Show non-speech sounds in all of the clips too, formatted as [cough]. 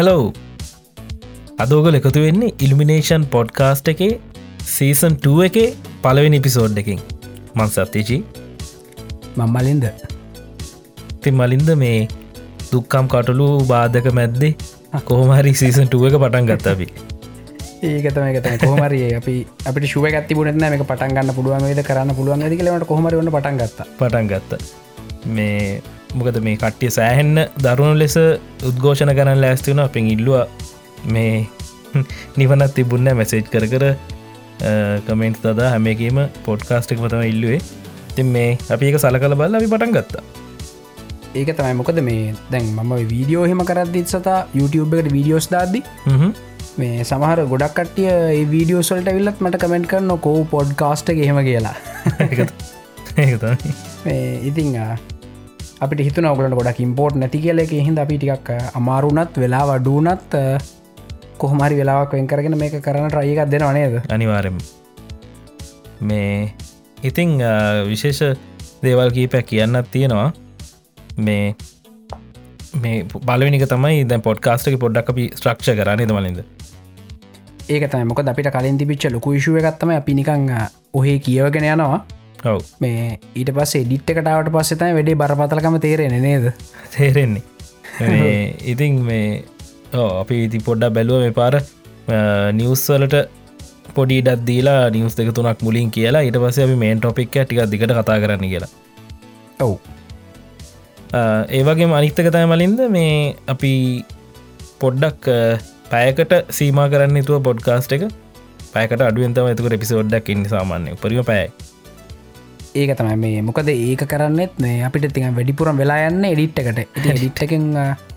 Hello අදෝගල එකතු වෙන්නේ ඉල්මිනේෂන් podcast එකේ සීසන් 2 එකේ පලවෙනි පිසෝඩ් එකින්. මං සත්්‍යචි මංමලින්ද ති මලින්ද මේ දුක්කම් කටලු බාධක මැද්දේ කොහොමහරි සීසන් 2 එක පටන් ගත්තබි ඒකතම එකත කොහමරි අපි අපට ශුව ගත්ති පුරන මේ පටන්ගන්න පුළුවන්ද කරන්න පුළුවන් ඇති කලට කොහමරවන්න පටන් ගත්ත. පටන් ගත්ත. මේ මොකද මේ කට්ටිය සෑහෙන්න දරුණු ලෙස උද්ඝෝෂණ කරන්න ලෑස්තිවුණ අපෙන් ඉල්ලුව මේ නිවනත් තිබුන්න මැසේජ් කර කර කමෙන්ට් තදා හැමකීම පොඩ්කාස්ටික් මතම ඉල්ලුවේ තින් මේ අපි එක සල කළ බල්ල අපි පටන් ගත්තා ඒක තමයි මොකද මේ දැන් මම වීඩියෝ හෙම කරදදිත් සතා YouTube එකට වීඩියෝස් දාද්දි හ්ම්. මේ සමහර ගොඩක් කටිය ඒ වීඩියෝසල්ට විල්ලත් මට කමෙන්ට් කරන්න කෝ පොඩ්කාස්ට එහෙම කියලා. [laughs] මේ ඉතිං ආ, අපිට හිතු නවලට ගොඩක් ඉම්පෝට් නැති කියල. එක හිද අපි ටිකක් අමාරුනත් වෙලා වඩුනත් කොහමරි වෙලාවක් වෙන් කරගෙන මේක කරන රයිකක් දෙෙන නේද? අනිවාරෙන් මේ ඉතිං විශේෂ දේවල් කීපයක් කියන්නත් තියෙනවා. මේ මේ බලනික තමයි දැ පොඩ්කාස්ටක පොඩ්ඩක් අපි ස්ට්‍රක්ෂ කරන්න දමලින්ද ඒක තමයි. මොක අපිට කලින් තිබිච්ච ලොකු ශුව එකත්තම අපි නිකං ඔහේ කියවගෙන යනවා මේ ඊට පස්සේ ඩිට් එකටාවට පස්සෙතයි වැඩේ බරපතලකම තේරෙන නේද? [laughs] තේරෙන්නේ. මේ ඉතිං මේ අපි ඉති පොඩ්ඩක් බැලුව මේ පාර නිවස්වලට පොඩි ඩත් දීලා නිවස් දෙක තුනක් මුලින් කියලා ඊට පස්සේ අපි මේන් ටොපික් ටික දිකට කතා කරන්න කියලා. ඔව්. ඒවගේ අනිත්තක තය මලින්ද මේ අපි පොඩ්ඩක් පැයකට සීම කරන්න තුව පොඩ්කාස්ට එක. පැකට අඩුවන්තම ඇතුක එපිසෝඩ්ඩක් ඉන්න සාමාන්‍ය පරිම පැයි ඒක තමයි මේ. මොකද ඒක කරන්නෙත් මේ අපිට තිඟ වැඩිපුරම් වෙලා යන්න එඩිට් එකට. ඉති එඩිට්ටකින්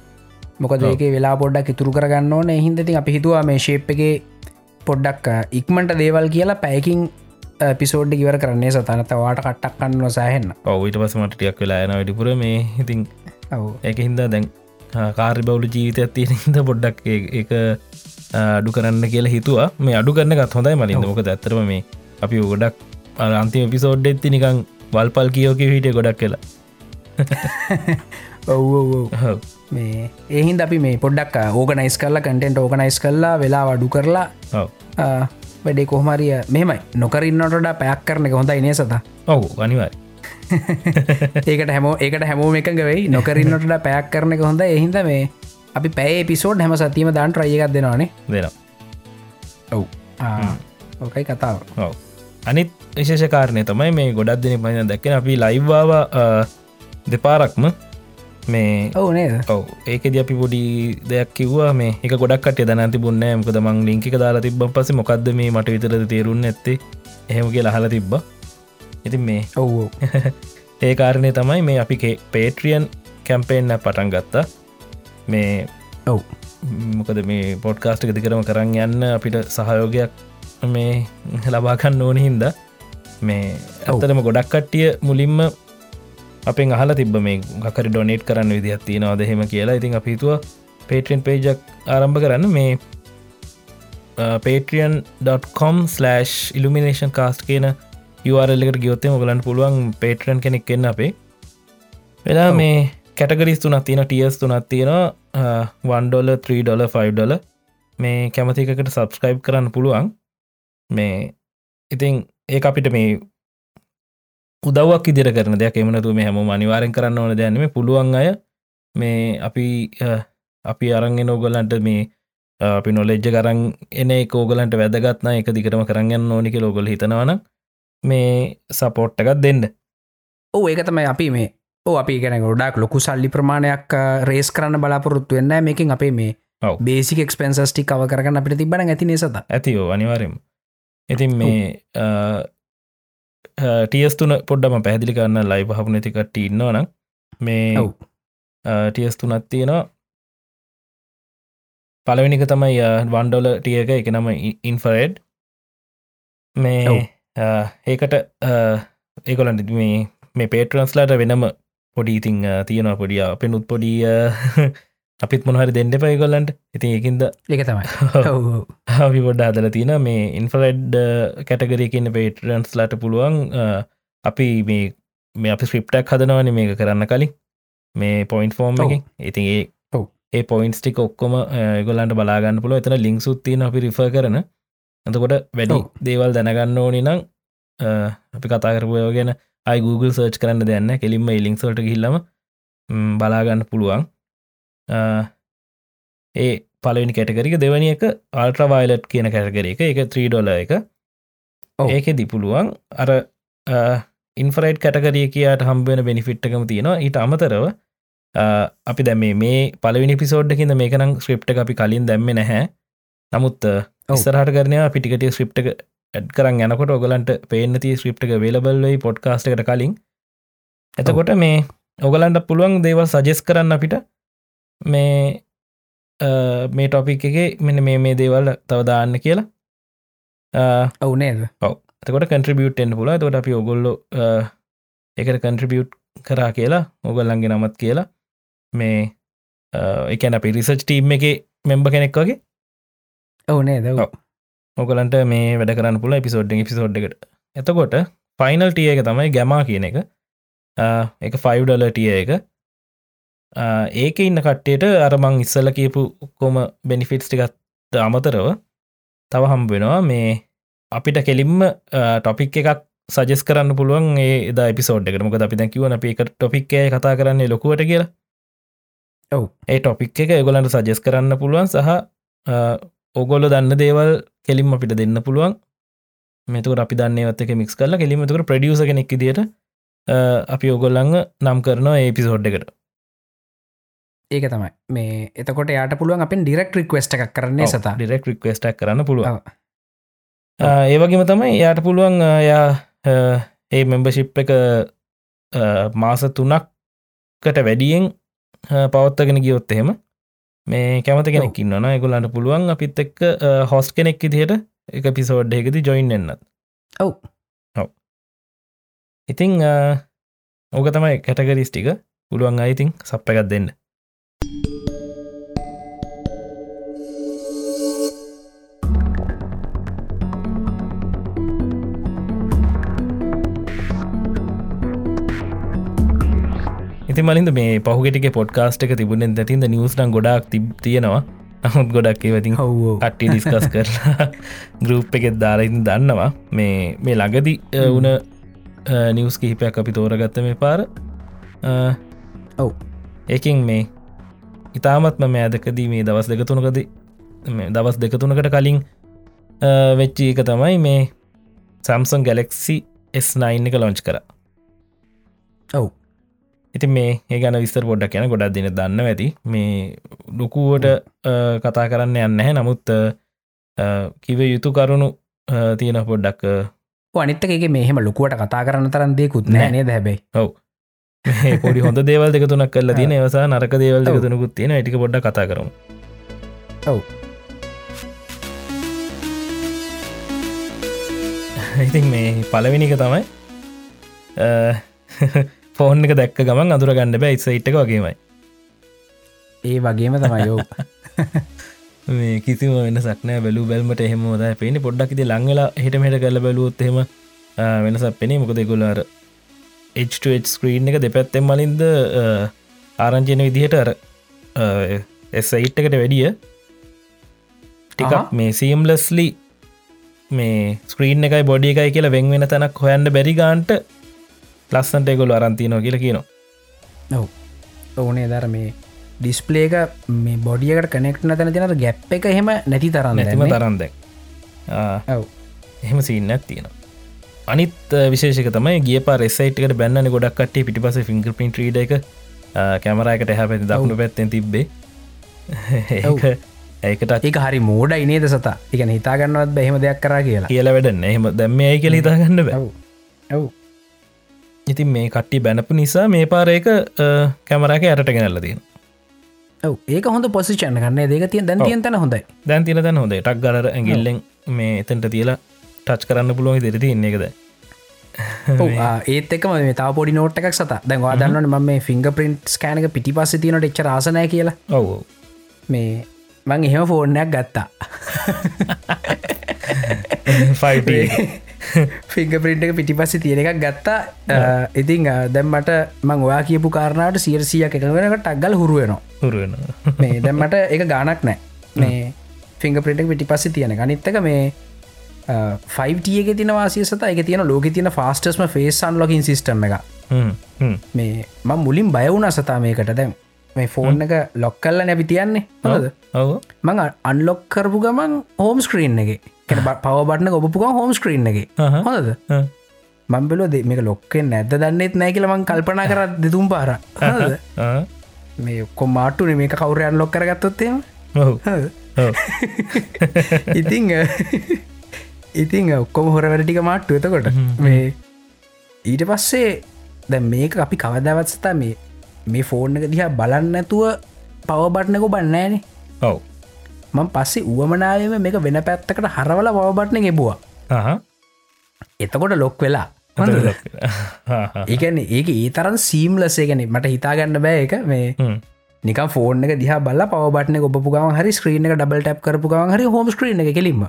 [laughs] මොකද ඒක වෙලා පොඩ්ඩක් ඉතුරු කරගන්න ඕන. හින්දති අපි හිතුවා මේ ශේප් එක පොඩ්ඩක් ඉක්මට දේවල් කියලා පැයකින් පිසෝඩ් ඉවර කරන්නේ. සතනත වාට කට්ටක් කන්න නොසාහෙන්න ඔවයිට පසමට ටියක් වෙලා යන වැඩිපුර. මේ ඉතින් ඔව්. ඒක හින්දා දැන් කාරි බවුලු ජීවිතයක් තියෙන හිද පොඩ්ඩක් ඒක අඩු කරන්න කියලා හිතුවා. මේ අඩු කරන්නගත් හොඳයි මලින්ද. මොක ඇත්තරම මේ අපි ගොඩක් අන්තිම පිසෝඩ් එත්ති නිකං වල්පල් කියෝක හිටිය ගොඩක් කියලා [laughs] ඔව්. මේ ඒහින්ද අපි මේ පොඩ්ඩක් ඕගනයිස් කරලා කටෙන්ට ඕගනයිස් කරලා වෙලා වඩු කරලා වැඩේ කොහමරිය මෙමයි නොකරන්නට පැයක් කරන එක හොඳයි නේ සත? ඔවු අනිවාරි [laughs] ඒකට හැමෝ ඒකට හැමෝම එකඟ වෙයි. නොකරන්නට පැයක් කරන එක හොඳ එහින්ද මේ අපි පැය පිසෝඩ් හැම සතිීම දාන්ට රයකක් දෙනවානේ. දෙනම් ඔව්. ඕකයි කතාව. ඔව අනිත් විශේෂකාරණය තමයි මේ ගොඩක් දෙන පන දැක්කෙන අපි ලයිවාව දෙපාරක්ම මේ ඔවු නේද? ඔව. ඒකද අපි පොඩි දෙයක් කිව්වා. මේ එක ගොඩක්ට දනති බුන්න මකද මං ලිංකි දාලා තිබ පස මොකක්ද මේ මට විතරද තේරුන්න ඇත්තේ එහෙම කිය ලහල තිබ්බ. ඉතින් මේ ඔව්. [laughs] ඒ කාරණය තමයි මේ අපි පේට්‍රියන් කැම්පේෙන්න්න පටන් ගත්තා. මේ ඔව්. මොකද මේ පොඩ්කාස්ට් එක දිකරම කරන්න යන්න අපිට සහයෝගයක් මේ ලබාකන්න ඕන හින්ද මේ. ඇත්තටම ගොඩක් කට්ටිය මුලින්ම අපෙන් අහල තිබ මේ ගකර ඩොනේට් කරන්න විදිහත් තියෙනවා දෙහෙම කියලා. ඉතින් අපිතුව පේටෙන් පේජක් ආරම්භ කරන්න. මේ පේටියන්.කොම් ඉල්ිනේෂන් කාස්ට කියන යුරල්ලකට ගියොත්තේ මොගලන් පුළුවන් පේටරන් කෙනෙක් එන්න අපේ. වෙලා. මේ කැටගරිස් තුනත් තියෙන ටියස් තුනත් තියෙනවා. වන්ඩොල 3 ඩොල 5 ඩොල මේ කැමතිකට සබස්ක්‍රයිබ් කරන්න පුළුවන් මේ ඉතින් ඒ අපිට මේ උදවක් ඉදිර කරන දෙයක්. එමනතු මේ හැම අනිවාරෙන් කරන්න ඕන දැනීම පුළුවන් අය මේ අපි අපි අරංගෙන ඕගොල්ලන්ට මේ අපි නොලෙජ්ජ කරන් එන කෝගලන්ට වැදගත්න එක දිකරම කරගන්න ඕනික ලෝගොල හිතනවන මේ සපෝට් එකත් දෙන්න. ඕ ඒක තමයි අපි මේ ඕ අපි ගැන ගොඩක් ලොකු සල්ලි ප්‍රමාණයක් රේස් කරන්න බලාපොරොත්තු වෙන්න මේකින් අපේ මේ. බේසික එක්ස්පෙන්සස්ටි කව කරන්න අපිට තිබන ඇති නිසත ඇතිෝ අනිවාරෙන් ඉතින් මේ ටියස්තුන පොඩ්ඩම පැදිලි කරන්න ලයි පහපු නැතිකට ඉන්නවන මේ. ටියස් තුනත් තියෙනවා පලවෙනික තමයි වන්ඩොල ටිය එක එක නම ඉන්ෆරෙඩ් මේ. ඒකට ඒකොලන්ට මේ මේ පේටරන්ස්ලාට වෙනම පොඩි ඉතිං තියෙනවා පොඩිය අපෙනුත් පොඩිය [laughs] අපිත් මොහරි දෙන්න පයිකොල්ලන්ට ඉතින් ඒකින්ද ඒක තමයි. [laughs] හවි පොඩ්ඩ අදල තියෙන මේ ඉන්ෆලෙඩ් කැටගරයකින්න පේටරන්ස්ලාට පුළුවන් අ, අපි මේ මේ අපි ස්ක්‍රප්ටක් හදනවන මේක කරන්න කලින් මේ පොයින්් ෆෝර්ම් ඔව්. එක ඉතින් ඒ. ඒ පොයින්ස් ටික ඔක්කොම ගොලන්ට බලාගන්න පුල එතන ලිින්ක් සුත්තින අපි රිෆ කරන ඇතකොට වැඩි. දේවල් දැනගන්න ඕනි නම් අපි කතා කරපුයෝ ගැන අයි Google සර්ච් කරන්න දෙන්න කෙලින්ම ඉලිංක්සල්ට හිල්ලම බලාගන්න පුළුවන් ඒ පලනි කැටකරික දෙවනි එක අල්ට්‍රවයිලට් කියන කැටකර එක. එක 3 ඩොල එක. ඒක දිපුළුවන් අර ඉන්ෆරයිට් කැටකරිය කියට හම්බෙන බෙනිෆිට්කම තියෙනවා. ඊට අමතරව අපි දැම මේ පලවිනි පිසෝඩ්ඩකින්ද මේකනම් ස්ක්‍රප්ට අපි කලින් දැම්ම නැහැ. නමුත් ඉස්සරහට කරනය පිටිකට ස්ක්‍රප්ට ඇඩ් කරන්න යනකොට ඔගලන්ට පේනති ස්ක්‍රප්ට එක වේලබල්ලයි පොඩ්කාස්ට එකට කලින්. එතකොට මේ ඔගලන්ට පුළුවන් දේවල් සජෙස් කරන්න අපිට මේ මේ ටොපික් එක මෙන්න මේ මේ දේවල් තවදාන්න කියලා. අ, ඔවු නේද? එතකොට කන්ට්‍රිබියට් එන්න පුලා තොට අපි ඔගොල්ලො එකට කන්ට්‍රිබියට් කරා කියලා ඔගල්ලන්ගේ නමත් කියලා. මේ එකන අපි රිසච් ටීම් එක මෙම්බ කෙනෙක් වගේ. ඔවු නේද? ඔව්. ඔව්. ඕකලන්ට මේ වැඩ කරන්න පුල පිසෝඩ් පිසෝඩ් එකට එතකොට ෆයිනල් ටිය එක තමයි ගැමා කියන එක. එක 5 ඩොල ටිය එක ඒක ඉන්න කට්ටේට අරමං ඉස්සල කියපු ඔක්කොම බෙනිෆිටස් ටිකත් අමතරව තව හම් වෙනවා. මේ අපිට කෙලින්ම ටොපික් එකක් සජෙස් කරන්න පුළුවන් ඒ එදා පිසෝඩ් එකට. මොක අපි දැකිවන අපි එක ටොපික්කය කතා කරන්නේ ලොකුවට කියලා. ඔව්. ඒ ටොපික් එක ගොලන්ට සජෙස් කරන්න පුළුවන් සහ ඕගොල්ල දන්න දේවල් කෙලිම් අපිට දෙන්න පුළුවන්. මෙතුකට අපි දන්නේවත් එක මික්ස් කරලා කෙලිමතුකට ප්‍රඩියස කෙනෙක් දිට අපි ඔගොල්ලඟ නම් කරනවා ඒපිසෝඩ් එකට ඒක තමයි. මේ එතකොට යාට පුළුවන් අපෙන් ඩිරෙක්ට රික්වස්ට එකක් කරන්නේ සතා. ඩිරෙක් රික්වස්ටක් කරන්න පුළුවන්. ඔව්. ඒවගේම තමයි යාට පුළුවන් යා ඒ මෙම්බශිප් එක මාස තුනක්කට වැඩියෙන් පවත්තගෙන ගියොත් එහෙම මේ කැමත කෙනෙක් ඉන්නන එගොලන්ට පුළුවන් අපිත් එක්ක හොස් කෙනෙක් ඉදිහට එක පිසෝඩ් එකති ජොයින් එන්නත් ඔව්. ඔව්. ඉතිං ඕක තමයි කැටගරිස් ටික. පුළුවන් අයිතින් සප්ප එකත් දෙන්න ඉති මලින්ද මේ පහුගෙටික පොඩ්කාස්ට එක තිබුණෙන් ඇතින්ද නිවස්ටන් ගොඩක් තිබ තියෙනවා. නමුත් ගොඩක් ඒවතින් හවෝ කට්ටි ඩිස්කස් කරලා [laughs] ගරුප් එකෙත් දාලාඉතින් දන්නවා. මේ මේ ළඟදි වන නිවස් කිහිපයක් අපි තෝරගත්ත මේ පාර. ඔව්. ඒකින් මේ ඉතාමත්ම මෑදකදී මේ දවස් දෙකතුනකද දවස් දෙකතුනකට කලින් වෙච්චි එක තමයි මේ සම්සන් ගැලෙක්සි S9 එක ලොංච් කර. ඔව්. ඉතින් මේ ඒ ගැන විස්තර පොඩ්ඩක් යන ගොඩක් දින දන්න ඇති. මේ ලොකුවට කතා කරන්න යන්න හැ නමුත් කිව යුතු කරුණු තියෙන පොඩ්ඩක් අ, අනිත්තක එක මෙහෙම ලොකුවට කතා කරන්න තරන් දෙකුත් නෑනේ දැබයි මේ පොඩි හොඳ දේවල් දෙකතුනක් කල්ල තින ඒවසා නරක දේවල් ඔව්. දෙකතුනකුත් තියෙන ටික පොඩ්ඩ කතා කරමු. ඔව්. ඉතින් මේ පලවෙනික තමයි ෆෝන් එක දැක්ක ගමන් අදුර ගන්න බෑ ඉස්ස ඉට්ක වගේමයි. ඒ වගේම තමයියෝ [laughs] මේ කිසිම වෙන සක්නෑ බැලු බැල්මට එහෙම ද පේනි පොඩ්ඩක් ති ලංගලා හිට මෙට කල බැලුවොත් එහෙම වෙනසක් පෙනේ මොකද ගොලාර H2 ස්ක්‍රීන් එක දෙපැත්තෙන් මලින්ද ආරංචයන විදිහට අර එස්සයිට් එකට වැඩිය ටිකක්. මේ සීම්ලස්ලි මේ ස්ක්‍රීන් එකයි බොඩි එකයි කියලා වෙන් වෙන තැනක් හොයන්න බැරි ගාන්ට ලස්සන්ට එකොලු අරන්තිනෝ කියලා කියනවා. ඔව්. ඕනේ දර මේ ඩිස්පලේක මේ බොඩියකට කනෙක්ට නතන තිනට ගැප් එක එහෙම නැති තරන්න නැතිම තරන්දැක් ඔව්. එහෙම සින්න තියෙන අනිත් විශේෂක තමයි ගිය පා රෙසයිට්කට බැන්න ගොඩක් කටේ පිටිපස ෆිංග පින් ්‍රීඩ එක කැමරයකට හැ පැති දකුණු පැත්තෙන් තිබ්බේ. [laughs] ඒකට ඒක හරි මෝඩ ඉනේද සතා? එක හිතාගන්නවත් බැහෙම දෙයක් කරා කියලා. කියල වැඩන්න එහෙම දැම්ම ඇයි කියල හිතාගන්න බෑ. ඔව්. ඔව් ඉතින් මේ කට්ටි බැනපු නිසා මේ පාරයක කැමරාක යටට ගෙනල්ල තියෙන ඔව ඒක හොඳ පොසිචන කන්නේ දෙක තිය දැන් තියන් තැන හොඳයි. දැන් තින දැන් හොඳ ටක් ගර ඇගිල්ලෙන් මේ එතන්ට තියලා ටච් කරන්න පුළුවන් දෙරති ඉන්න එකද ඔව්, ආ, ඒත් එක මේ තා පොඩි නෝට් එකක් සත. දැන් වාදන්නට ම මේ ෆිංග ප්‍රින්ට් ස්කෑනක පිටි පස්ස තියනට එච්ච රාසනය කියලා. ඔව් මේ මං එහෙම ෆෝර්නයක් ගත්තා [laughs] [laughs] [laughs] ෆිංග පින්ට එක පිටි පස්ස තියෙන එකක් ගත්තා. ඉතිං දැම්මට මං ඔයා කියපු කාරණට සියරසිය [laughs] එක වෙනකට ටක්ගල් හුරුවනවා හුරුවෙන මේ දැම්මට එක ගානක් නෑ. මේ ෆිංග පිටක් පිටි පස්ස තියෙන ගනිත්තක මේ 5ටියක තින වාසිය සත එක තියෙන ලෝක තියන ෆාස්ටස්ම ෆේස් අන්ලොකින් සිිටම් එක. මේ ම මුලින් බයවුණ සතා මේකට. දැම් මේ ෆෝන් එක ලොක් කල්ල නැපි තියන්නේ. හොද මං අන්ලොක් කරපු ගමන් හෝම් ස්ක්‍රීන් එක පව බටන ඔබපුක හෝම් ස්ක්‍රීන් එක. හොඳද? මම්බලෝ දෙ මේක ලොක්කෙන් නැද්ද දන්නෙත් නෑ කියල මං කල්පනා කරත් දෙතුම් පාර? මේ කොමාටුන මේක කවුරයන් ලොක් කරගත්තොත්තේම ඉතිං ඉතිං ඔක්කොම හොර වැඩටික මාට්ටු එතකොට. මේ ඊට පස්සේ දැ මේක අපි කවදවත් සතා මේ මේ ෆෝර්න් එක දිහා බලන්න ඇතුව පවබටනක බන්නෑනේ ඔව් මං පස්සේ උවමනාවම මේක වෙන පැත්තකට හරවල පවබටන ගෙබවා එතකොට ලොක් වෙලා. [laughs] ඒකන ඒක ඒ තරන් සීම්ලසේ ගැන මට හිතාගන්න බෑ එක මේ නික එක දිහ බල පවබටන ඔබපු ගම හරි ස්ක්‍රීන එක ඩබල් ටප් කරපු ගම හරි හෝම ස්ක්‍රීන එක කෙලීම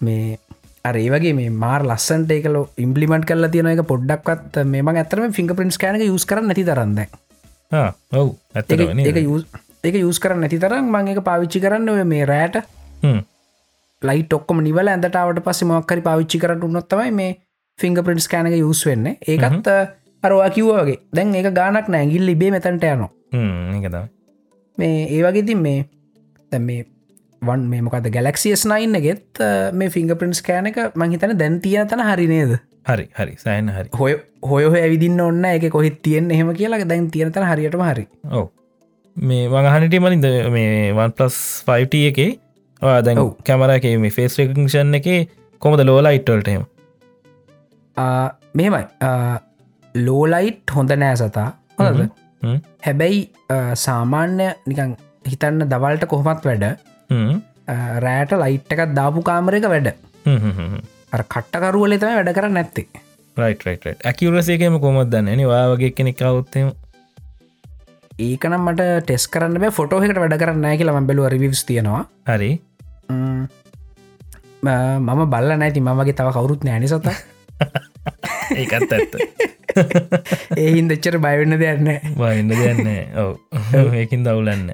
මේ අර ඒවගේ මේ මාර් ලස්සන්ට එකල ඉම්පලිමට කල තියන එක පොඩ්ඩක්වත් මෙම ඇතරම ෆිංග පින්ස් කෑනක යුස් කර නැති තරන්න ඔව් ඇත ඒක යුස් කර නැති තරම් මං එක පාවිච්චි කරන්න මේ රෑට. ලයි ටොක්කම නිවල ඇඳටාවට පස්සේ මොක්කරි පාවිච්චි කරට උන්නොත්තමයි මේ ෆිංග පින්ස් කෑනක යුස් වෙන්න. ඒකත් අරවා කිව්වාගේ දැන් ඒක ගානක් නෑගිල් ලිබේ මෙතැන්ට යනවා. මේ ඒවගේතින් මේ තැ මේ වන් මේ මොකද ගැලක්සිස් නයින්න ගෙත් මේ ෆිංග පින්ස් කෑන එක මංහිතන දැන් තියන තන හරි නේද? හරි හරි. සෑන් හරි. හොය හොය ඇවිදින්න ඔන්න එක කොහෙත් තියෙන් එහෙම කියලා. දැන් තියනතන හරියටම හරි. ඔව මේ මඟහනිට මලින්ද මේ වන් පලස් 5ට එකේ දැන්. කැමරක මේ ෆේස් රකෂන් එක කොමද ලෝලා ඉට්වල්ටම මෙමයි ලෝලයිට් හොඳ නෑ සතා. හොඳද? හැබැයි සාමාන්‍ය නිකං හිතන්න දවල්ට කොහොමත් වැඩ. රෑට ලයිට් එකත් දාපු කාමරක වැඩ. කට්ටකරුවල තම වැඩ කර නැත්තේ. ඇකිවරසේකම කොමත් දන්න? වගේ කෙනෙක් කවුත්තම ඒකනම් මට ටෙස් කරන්න ෆොටෝහකට වැඩ කරන්න කියලා ම බැලුව රිවිස් තියෙනවා. හරි. මම. බල්ල නැති මගේ තව කවුරුත් නෑනි සත? [laughs] ඒකත් ඇත්ත. [laughs] ඒහින් දෙච්චර බයවෙන්න දෙයන්න වන්න දෙන්න ඔව. [laughs] ඒකින් දවුලන්න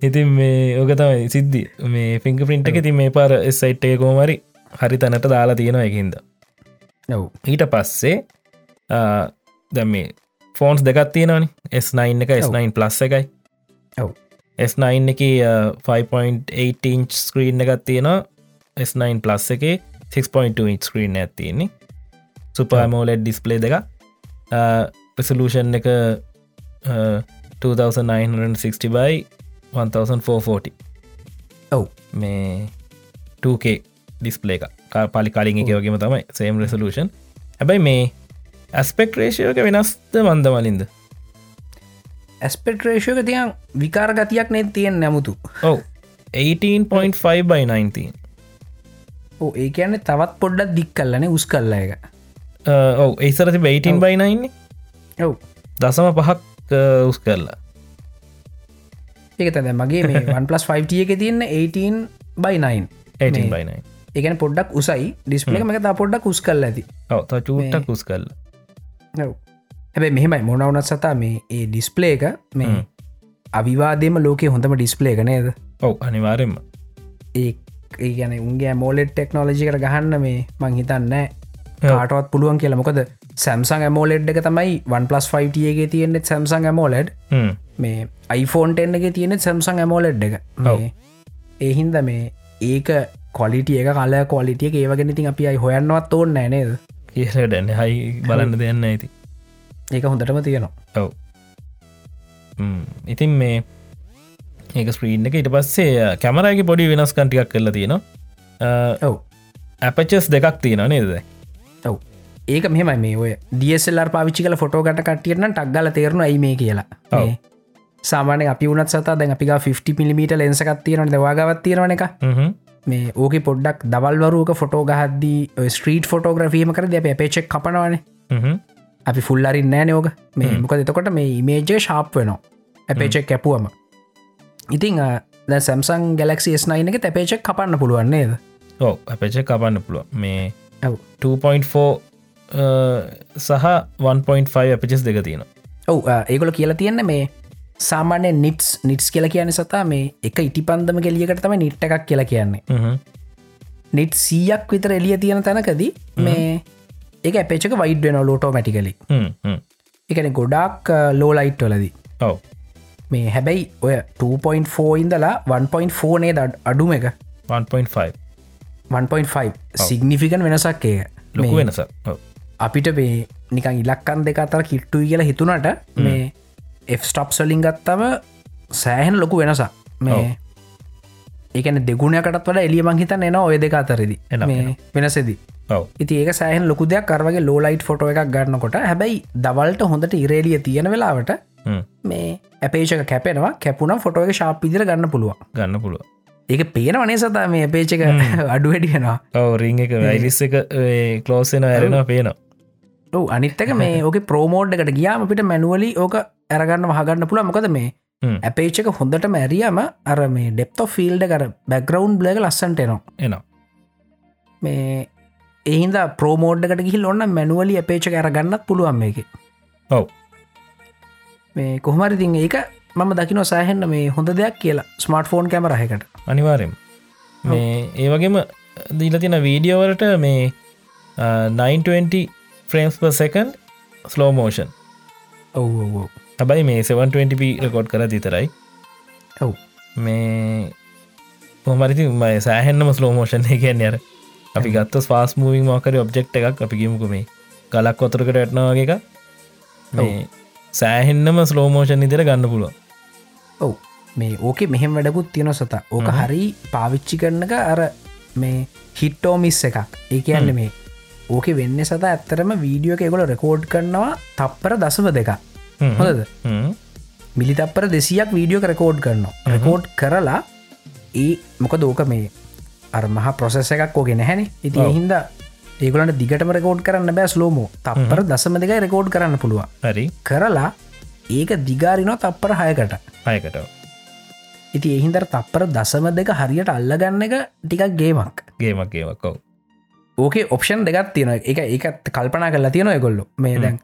ඉතින් මේ ඕක තමයි සිද්ධි. මේ පිංක පින්ට එක ති මේ පාර සයිට් එක කෝමරි හරි තැනට දාලා තියෙනවා එකින්ද නොව ඊට පස්සේ දැ මේ ෆෝන්ස් දෙකත් තියෙනනි S9 එක S9 ප්ලස් එකයි. ඔව්. S9 එක 5.8 ඉංච් ස්ක්‍රීන් එකත් තියෙනවා. S9 ප්ලස් එක 6.2 ඉංච් ස්ක්‍රීන් ඇතින්නේ සුපමෝලෙඩ් ඩිස්පලේ දෙක රෙසලූෂන් එක uh, 2960 බයි 1440 ඔව්. මේ 2K ඩිස්පලේ එක පලි කලින් එක වගේම තමයි සේම් රෙසලූෂන් හැබැයි මේ ඇස්පෙක් රේෂයක වෙනස්ද මන්ද මලින්ද? ඇස්පෙට්‍රේෂයක තියන් විකාර ගතියක් නෙත් තියෙන් නැමුතු. ඔව. 18.5 බයි 19 ඕ ඒ කියන්න තවත් පොඩ්ඩක් දික් කල්ලන උස් කල්ල එක ඔව ඒසරති 18 බයි 9 ඔව්. දසම පහක් උස් කරලා. ඒක තැද මගේ මේ 1 5 එක තියන්න 18 බයි 18 බයි 9 එකන පොඩ්ඩක් උසයි. ඩිස්පලේ එක තා පොඩ්ඩක් උස් කල්ල ඇති. ඔව ත චූට්ටක් උස් කරල හැබැයි මෙහෙමයි මොනවනත් සතා මේ ඒ ඩිස්පලේ එක මේ අවිවාදයම ලෝක හොඳම ඩිස්පලේ එක නේද? ඔව් අනිවාරෙන්ම ඒ ඒ ගැන උන්ගේ මෝලෙට් ටෙක්නෝලජි කර ගහන්න මේ මං හිතන්න කාටවත් පුළුවන් කියලා. මොකද සැම්සං ඇමෝලෙඩ් එක තමයි 1 5ගේ තියෙනෙත් සැම්සං ඇමෝලෙඩ් මේ iPhoneෆෝන් එක තියෙනෙ සැම්සං ඇමෝලෙඩ් එක. ඒහින්ද මේ ඒක කොලිටිය එක කල කොලිටිය ඒවගෙන ඉතින් අපි අයි හොයන්නවත් ඕන්න නේද කියල ඩැන්න හයි බලන්න දෙන්න ඇති ඒක හොඳටම තියෙනවා. ඔව්. ඉතින් මේ ඒක ස්ප්‍රීන් එක ඉට පස්සේ කැමරගේ පොඩි වෙනස් කටියක් කරලා තියෙනවා. ඔව්. ඇපචස් දෙකක් තියෙන නේද? ඔව්. ඒක මෙම මේ ඔය ඩියසල්ලර් පාවිච්චි කල ෆොටෝගට කටියන ටක්ගල තේරුණු ඇයි මේ කියලා. සාමානය අපි වනත් සතා දැන් අපි 50 පිමිට ලෙන්සකත් තියෙනට දවාගවත් තියෙනවන එක. මේ ඕක පොඩ්ඩක් දවල්වරුවක ෆොටෝ ගහද්දී ස්ට්‍රීට් ෆොටෝග්‍රෆීම කර ද පේචෙක් කපනවන. අපි ෆුල්ලරින් නෑ නෝක මේ මොක එතකොට මේ ඉමේජය ශාප් වෙනවා. ඇපේචෙක් කැපුවම. ඉතිං සැම්සන් ගලක්සි S9 එක තැපේචෙක් කපන්න පුළුවන්නේද ඔව අපච කපන්න පුළුව මේ ඔව්. 2.4 සහ 1.5 අපිචස් දෙක තියෙන ඔව් ඒගොල කියලා තියෙන්න මේ සාමාන්‍ය නිටස් නිටස් කියල කියන සතා මේ එක ඉටි පන්දම කෙලියකට තම නිට්ට එකක් කියලා කියන්නේ. නිට් සීයක් විතර එලිය තියෙන තැනකදී මේ එක අපේචක වයිඩ් වෙන ලෝටෝ මැටිකලි. එකන ගොඩක් ලෝලයිට් වලදී. ඔව. මේ හැබැයි ඔය 2.4 ඉඳලා 1.4 නේ ද අඩුම එක? 1.5 1.5 සිගනිිෆිකන් වෙනසක් ඒ ලොකු වෙනස. අපිට මේ නිකන් ඉලක්කන් දෙක අතර කිට්ටුයි කියලා හිතුනට මේ ස්ටප් සලින් ගත්තම සෑහෙන ලොකු වෙනසක්. මේ ඒකන දෙගුණයකටත් වඩ එලිය මංහිතන් එන ඔය දෙක අතරදි. වෙනසෙදී. ඉති ඒක සෑහන් ලොකු දෙයක්. කරවගේ ලෝලයිට් ෆොටෝ එකක් ගන්නකොට හැබැයි දවල්ට හොඳට ඉරේලිය තියෙන වෙලාවට. මේ ඇපේෂක කැපෙනවා. කැපුණ ෆොටෝ එක ශාප් ඉදිර ගන්න පුළුවන්. ගන්න පුළුව ඒක පේන වනේ සතා? මේ පේචක අඩු වැඩියෙනවා ඔව රිං එක වැයිලිස් එක කලෝසෙන ඇරෙනවා පේනවා ඔව අනිත්තක මේ [laughs] ඕක ප්‍රෝමෝඩ් එකට ගියාම අපිට මැනුවලි ඕක ඇරගන්න වහගන්න පුළ මොකද මේ. ඇපේච්චක හොඳට මැරියම අර මේ ඩෙප්තෝ ෆිල්ඩ කර බැග්‍රවන්් බ්ලග ලස්සන්ට එනවා. එනවා. මේ එහින්ද ප්‍රෝමෝඩ්කට ගිහි ඔන්න මැනුවලි අපේචක ඇරගන්නත් පුළුවන් මේක. ඔව්. මේ කොහමරිතින් ඒක මම දකින සෑහෙන්න මේ හොඳ දෙයක් කියලා ස්මර්ට ෆෝන් කැමරහකට අනිවාරෙන් මේ ඒ වගේම දීල තින වීඩියෝවලට මේ 920 ෆ්‍රේම්ස් per සකන් ස්ලෝමෝෂන් ඔව් හැබයි මේ 720p රකෝඩ් කර දිතරයි ඔව්. මේ පොමරිති මයි සෑහෙන්න්නම ස්ලෝමෝෂන් එකන්න අර අපි ගත්ත ස්වාස් මූවින් මෝකර ඔබ්ෙක්් එකක් අපි ගිමුක මේ ගලක් කොතරකට ඇටනවාගේ එක මේ සෑහෙන්නම ස්ලෝමෝෂන් ඉදිර ගන්න පුළුව ඔව්. මේ ඕකේ මෙහෙම වැඩකුත් තියෙන සත. ඕක හරි පාවිච්චි කරනක අර මේ හිට්ටෝ මිස් එකක්. ඒ කියන්න මේ ඕක වෙන්න සත ඇත්තරම වීඩියෝ එකගොල රෙකෝඩ් කරනවා තප්පර දසම දෙක හොද මිලි තප්පර දෙසියක් වීඩියෝ රෙකෝඩ් කරනවා. රෙකෝඩ් කරලා ඒ මොක දෝක මේ අර මහ ප්‍රොසෙස එකක් ෝගෙන නැහැනි. ඉති හින්ද ඒගලට දිගටම රෙකෝඩ් කරන්න බෑ ස්ලෝමෝ තප්පර දසම දෙක රෙකෝඩ් කරන්න පුළුවන්. හරි. කරලා ඒක දිගාරිනෝ තප්පර හයකට. අයකට ඉති එහින්දර තප්පර දසම දෙක හරියට අල්ලගන්න එක ටිකක් ගේමක්. ගේමක්ගේමක්කව ඕකේ ඔප්ෂන් දෙගත් තියෙන එක ඒකත් කල්පනා කරලා තියෙන ගොල්ලු මේ දැන්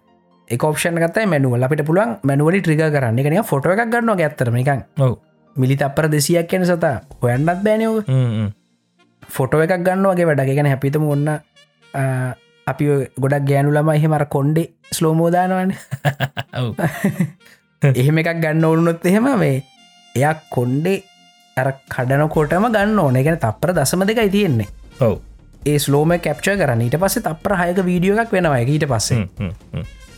එක ඔප්ෂන් ගත්තයි මැනුවල අපිට පුළුවන් මැනුවලි ට්‍රිග කරන්න. එකනිය ෆොට එකක් ගන්න ඇත්තරම එකන් ඔව්. මිලි තප්පර දෙසියක් කියන සතා. හොයන්නත් බෑනයෝක ෆොටෝ එකක් ගන්න වගේ වැඩ ගැන හැපිතම ඔන්න අපි ගොඩක් ගෑනු ළම එහෙමර කොන්්ඩේ ස්ලෝමෝදානවන එහෙම එකක් ගන්න ඕනුනොත් එහෙම මේ එයක් කොන්්ඩේ අර කඩනකොටම ගන්න ඕන. ගැන තප්පර දසම දෙකයි තියෙන්නේ. ඔව් ඒ ස්ලෝම කප්ච කරන්න. ඊට පස්සේ තප්‍ර හයක වීඩියෝ එකක් වෙනවා ඊට පස්සේ.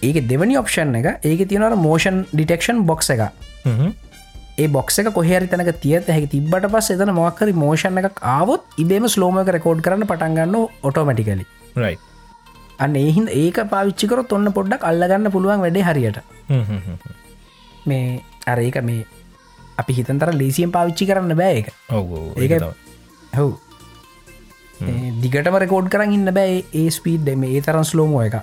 ඒක දෙවනි ඔප්ෂන් එක ඒක තියෙනවර මෝෂන් ඩිටෙක්ෂන් බොක්ස එක. ඒ බොක්ස එක කොහරි තැනක තියත හැකි තිබට පස් එතන මොක්කරි මෝෂණ එකක් ආවොත් ඉබේම ස්ලෝමක රකෝඩ් කරන්න පටන්ගන්න ඔටෝමටිකලි right. අන්න ඒහින් ඒක පාවිච්චිකරොත් ඔන්න පොඩ්ඩක් අල්ලගන්න පුළුවන් වැඩේ හරියට. මේ අර ඒක මේ අපි හිතන්තර ලේසියෙන් පාවිච්චි කරන්න බෑ එක ඒක. හව් දිගටම රකෝඩ් කරන්න ඉන්න බෑ ඒ ස්පීඩ් මේ ඒ තරන් ස්ලෝමෝ එක.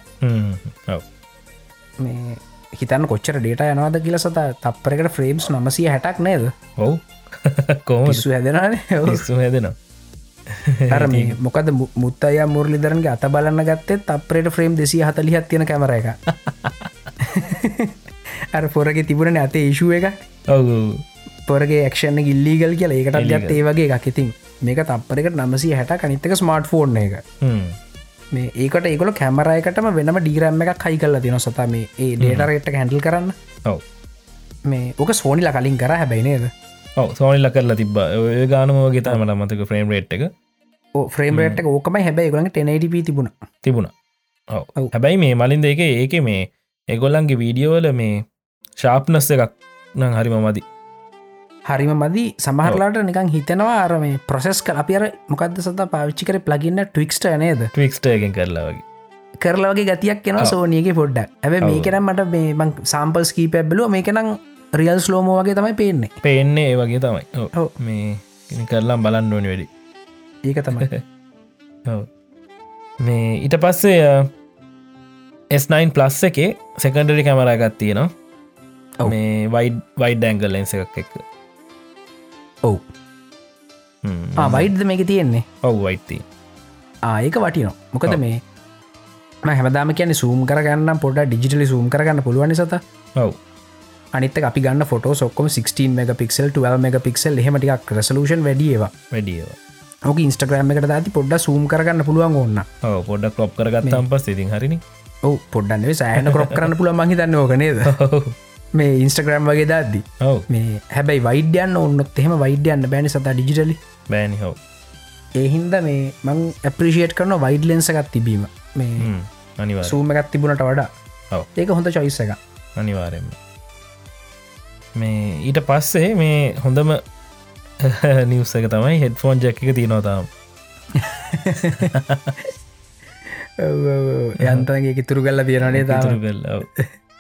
මේ හිතන්න කොච්චර ඩේට යනවාද කියල සත තප්පරකට ෆ්‍රේම්ස් නමසිය හැටක් නේද? ඔව්. [laughs] හැදෙනවා. [laughs] අර මේ [laughs] මොකද මුත්තය මුරලිදරන්ගේ අත බලන්න ගත්තේ තප්‍රේට ෆ්‍රේම් දෙසිය හතලිහත් තියෙන කැමර එක. අර පොරගේ තිබුණන ඇතේ ඉශුව එක. ඔව්. පොරගේ ක්ෂණ ගිල්ලීගල් කියලා. ඒකටත්. ගත් ඒ වගේ එකක්. ඉතින් මේක තප්පරකට නමසි හැට කනිත්තක ස්මර්ට් ෆෝන් එක. මේ ඒකට ඒකොල කැමරයකටම වෙනම ඩීරම් එකක් හයි කල්ලා තින සත මේ ඒ ඩේටරෙට්ට හැඩල් කරන්න. ඔව්. මේ ඕක සෝනිලා කලින් කර. හැබැයි නේද? ඔව සෝනිල්ල කරලා තිබ ඔය ගානමෝගේ තමට මතක ෆ්‍රේම් රේට් එක. ෆ්‍රේම් රේට් එක ඕකම හැබැයි ගොලන් ටනටප තිබුණ. තිබුණ. ඔව. හැබැයි මේ මලින්ද එක ඒක මේ එගොල්ලන්ගේ වීඩියෝවල මේ ශාප්නස් එකක් නම් හරිම මදි හරිම මදි. සමහරලාට නිකන් හිතනවා අර මේ ප්‍රොසෙස් කල අපි අර මොකක්ද සත පාවිච්චි කර? ප්ලගින්න ටවික්ස්ට නේද? ටවික්ස්ටයගෙන් කරලා වගේ. කරලවගේ ගතියක් කෙන. සෝනියගේ පොඩ්ඩක්. ඇැ ඔව්. මේකනම් මට මේ මං සාම්පල් ස්කී පැබ්බලුව මේකනම් රියල් ස්ලෝමෝ වගේ තමයි පේන්නේ. පේන්නේ ඒ වගේ තමයි. මේ කරලා බලන්න ඕනි වැඩි. ඒක තමයි. [laughs] මේ ඊට පස්සේ S9 ප්ලස් එකේ සෙකන්ඩරි කැමරාගත් තියෙනවා. මේ වයිඩ් වයිඩ් ඩැංගල් ලෙන්ස එකක් එක්ක ඔව්. වයිඩ්ද මේක තියෙන්නේ? ඔව් වයිටති ආයක වටිනෝ මොකද. මේ හැමදාම කියන සූම් කරගන්න පොඩ ඩිජිටලි සූම් කරගන්න පුළුවන් සත ඔව්. අනිත අපි ගන්න ෆොට සොක්කොම 16 මෙග පික්සල් 12 මෙග පික්සල් එහෙමටික් රසලූෂන් වැඩියවා වැඩියව ඕක ඉන්ස්ටග්‍රම් එකට ඇති පොඩ්ඩ සූම් කරගන්න පුළුවන් ඔන්න ඔව පොඩ්ඩක් ලොප් කරගත්තම් පස් ඉතින් හරිනි. ඔව පොඩ්ඩන්ේ සෑහන කොප් කරන්න පුළුවන් මහිතන්න ඕකනේද [laughs] මේ ඉන්ස්ටග්‍රම් වගේ දද්දි. ඔව්. මේ හැබැයි වයිඩ්‍යන්න ඔන්නොත් එහෙම වයිඩ්‍යන්න බෑනි සත ඩිජිටලි බෑනි හෝ ඒහින්ද මේ මං ඇප්‍රිෂේට් කරන වයිඩ් ලෙන්සකත් තිබීම. මේ අනිවා සූම එකත් තිබුණට වඩා. ඔව්. ඒක හොඳ චොයිස්ස එක අනිවාරෙන්ම මේ ඊට පස්සේ මේ හොඳම [laughs] නිවස එක තමයි හෙඩ්ෆෝන් ජැක් එක තියනොතාම් යන්තගේ ඉතුරු කල්ල තියෙනනේ [laughs] තාම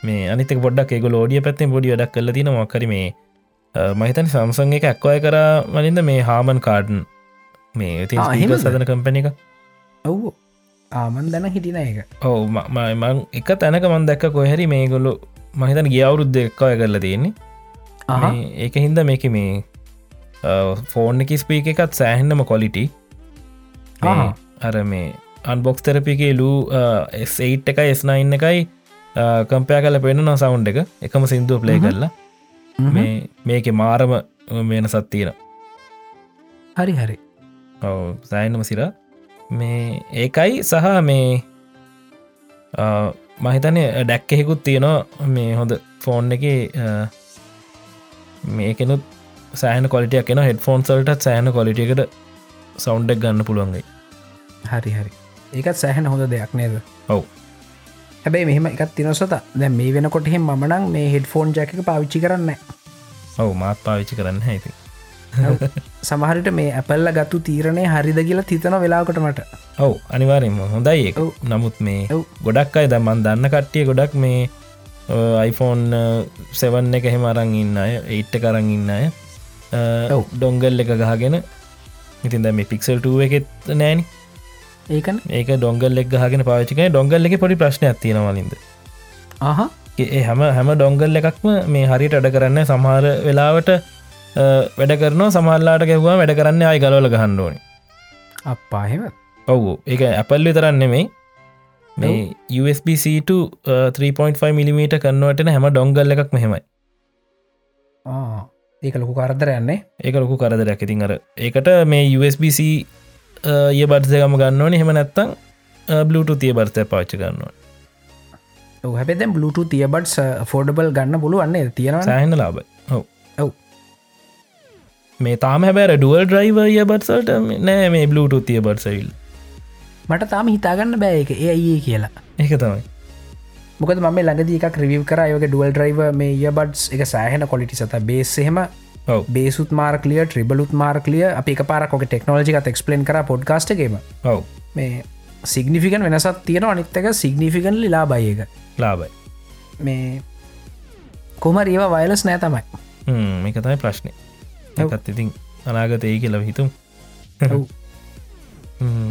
මේ අනිතක පොඩක් එක ලෝඩිය පැත්තෙන් පොඩි වැඩක් කල තින මොකර මේ මහිතන් සම්සන් එක ඇක්වය කර වලින්ද මේ හාමන් කාඩන් මේ එහෙමද? සදන කම්පන එක? ඔව්. ආමන් දැන හිටින එක ඔව මං එක තැනක මන් දැක්ක කොහැරි මේ ගොල්ලු මහිතන ගිය අවුරුද්ධ එක්කය කරලා තියෙන්නේ. ඒක හින්ද මේක මේ ෆෝන් එක ස්පීක එකත් සෑහෙන්නම කොලිටි. අර මේ අන්බොක්ස් තරපිගේ ලූ S8 එකයි S9 එකයි කම්පයා කල පෙන්න්න සවුන්් එක. එකම සිින්දුව ප්ලේ කරලා. මේ මේක මාරම වෙන සත්තියෙන හරි හරි. සෑනම සිර. මේ ඒකයි සහ මේ මහිතනය ඩැක්කෙහිකුත් තියෙනවා මේ හොඳ ෆෝන් එක මේකනුත් සෑන කොලිටියක් එන හෙඩ ෆෝන් සල්ටත් සෑන කොලිටියකට සෞන්්ඩක් ගන්න පුළුවන්ගයි හරි හරි. ඒකත් සෑහන හොඳ දෙයක් නේද? ඔව් හැබැයි මෙහම එකත් තිනොසත දැ මේ වෙනකොට එහෙම මනං මේ හෙඩ ෆෝන් ජැක පාවිච්චි කරන්න ඔවු මාත් පාවිච්චි කරන්න ඇති සමහරිට මේ ඇපල්ල ගත්තු තීරණය හරිද කියලා තිතන වෙලාකට මට. ඔව් අනිවාරෙන්ම හොඳයි එක. නමුත් මේ. ගොඩක් අයි දමන් දන්න කට්ටිය ගොඩක් මේ iPhoneෆෝන් සෙවන් එක හෙම අරං ඉන්න අය ඒට්ට කරං ඉන්න අය. ඩොංගල් එක ගහගෙන. ඉතින් දැ මේ පික්සල්ටුව එකෙත් නෑන ඒකන. ඒක ඩොංගල් එක් ගහගෙන පාචික ඩොංගල් එක පොඩි ප්‍රශ්නයක් තියෙනවලින්ද හැම හැම ඩොංගල් එකක්ම මේ හරිට අඩ කරන්න සමහර වෙලාවට වැඩ කරනවා. සමල්ලාට ගැවවා වැඩ කරන්න අයි ගලවල ගහන්න ඕනි. අප්පාහෙම ඔවු. ඒක ඇපල්ලි තරන්න මේ මේ USB-C to 3.5 මිලිම කන්නවටන හැම ඩොංගල් එකක් මෙහෙමයි ඒක ලොකු කරදර යන්නේ ඒක ලොකු කරදරයක්. ඉතින් අර ඒකට මේ USB-C ඒ බර්සයකම ගන්නවන හෙම නැත්තං බලුට තිය බර්තය පාච්ච ගන්නවා හැපෙතැම් බලුට තියබට් ෆෝඩබල් ගන්න පුළුවන්නේ තියෙනවා සෑහන ලාබ ඔව. මේ තාම හැබැර ඩුවල් ඩ්‍රයිව ය බත්සල්ට නෑ මේ බලුට තිය බර්සවිල් මට තාම හිතාගන්න බෑ එක ඒ අයේ කියලා. ඒක තමයි. මොකද ම ළඟදී එකක් රිවිව් කරයක ඩුවල් ඩ්‍රයිව මේ යබඩ්ස් එක සෑහන කොලිටි සත. බේසහෙම ඔව බේසුත් මාර්කලිය ට්‍රිබලුත් මාර්කලිය අපි පාරකොක ටෙක්නෝජික එක්ස්පලන් කර පොඩ්කාස්ටගේම ඔව්. මේ සිගනිිකන් වෙනසත් තියෙන අනිත්තක සිගනිිකන් ලා බයක ලාබයි මේ කොමර ඒවා වයලස් නෑ තමයි. මේක තමයි ප්‍රශ්නය. එකත් ඉතින් අනාගතය කියලව හිතුම්.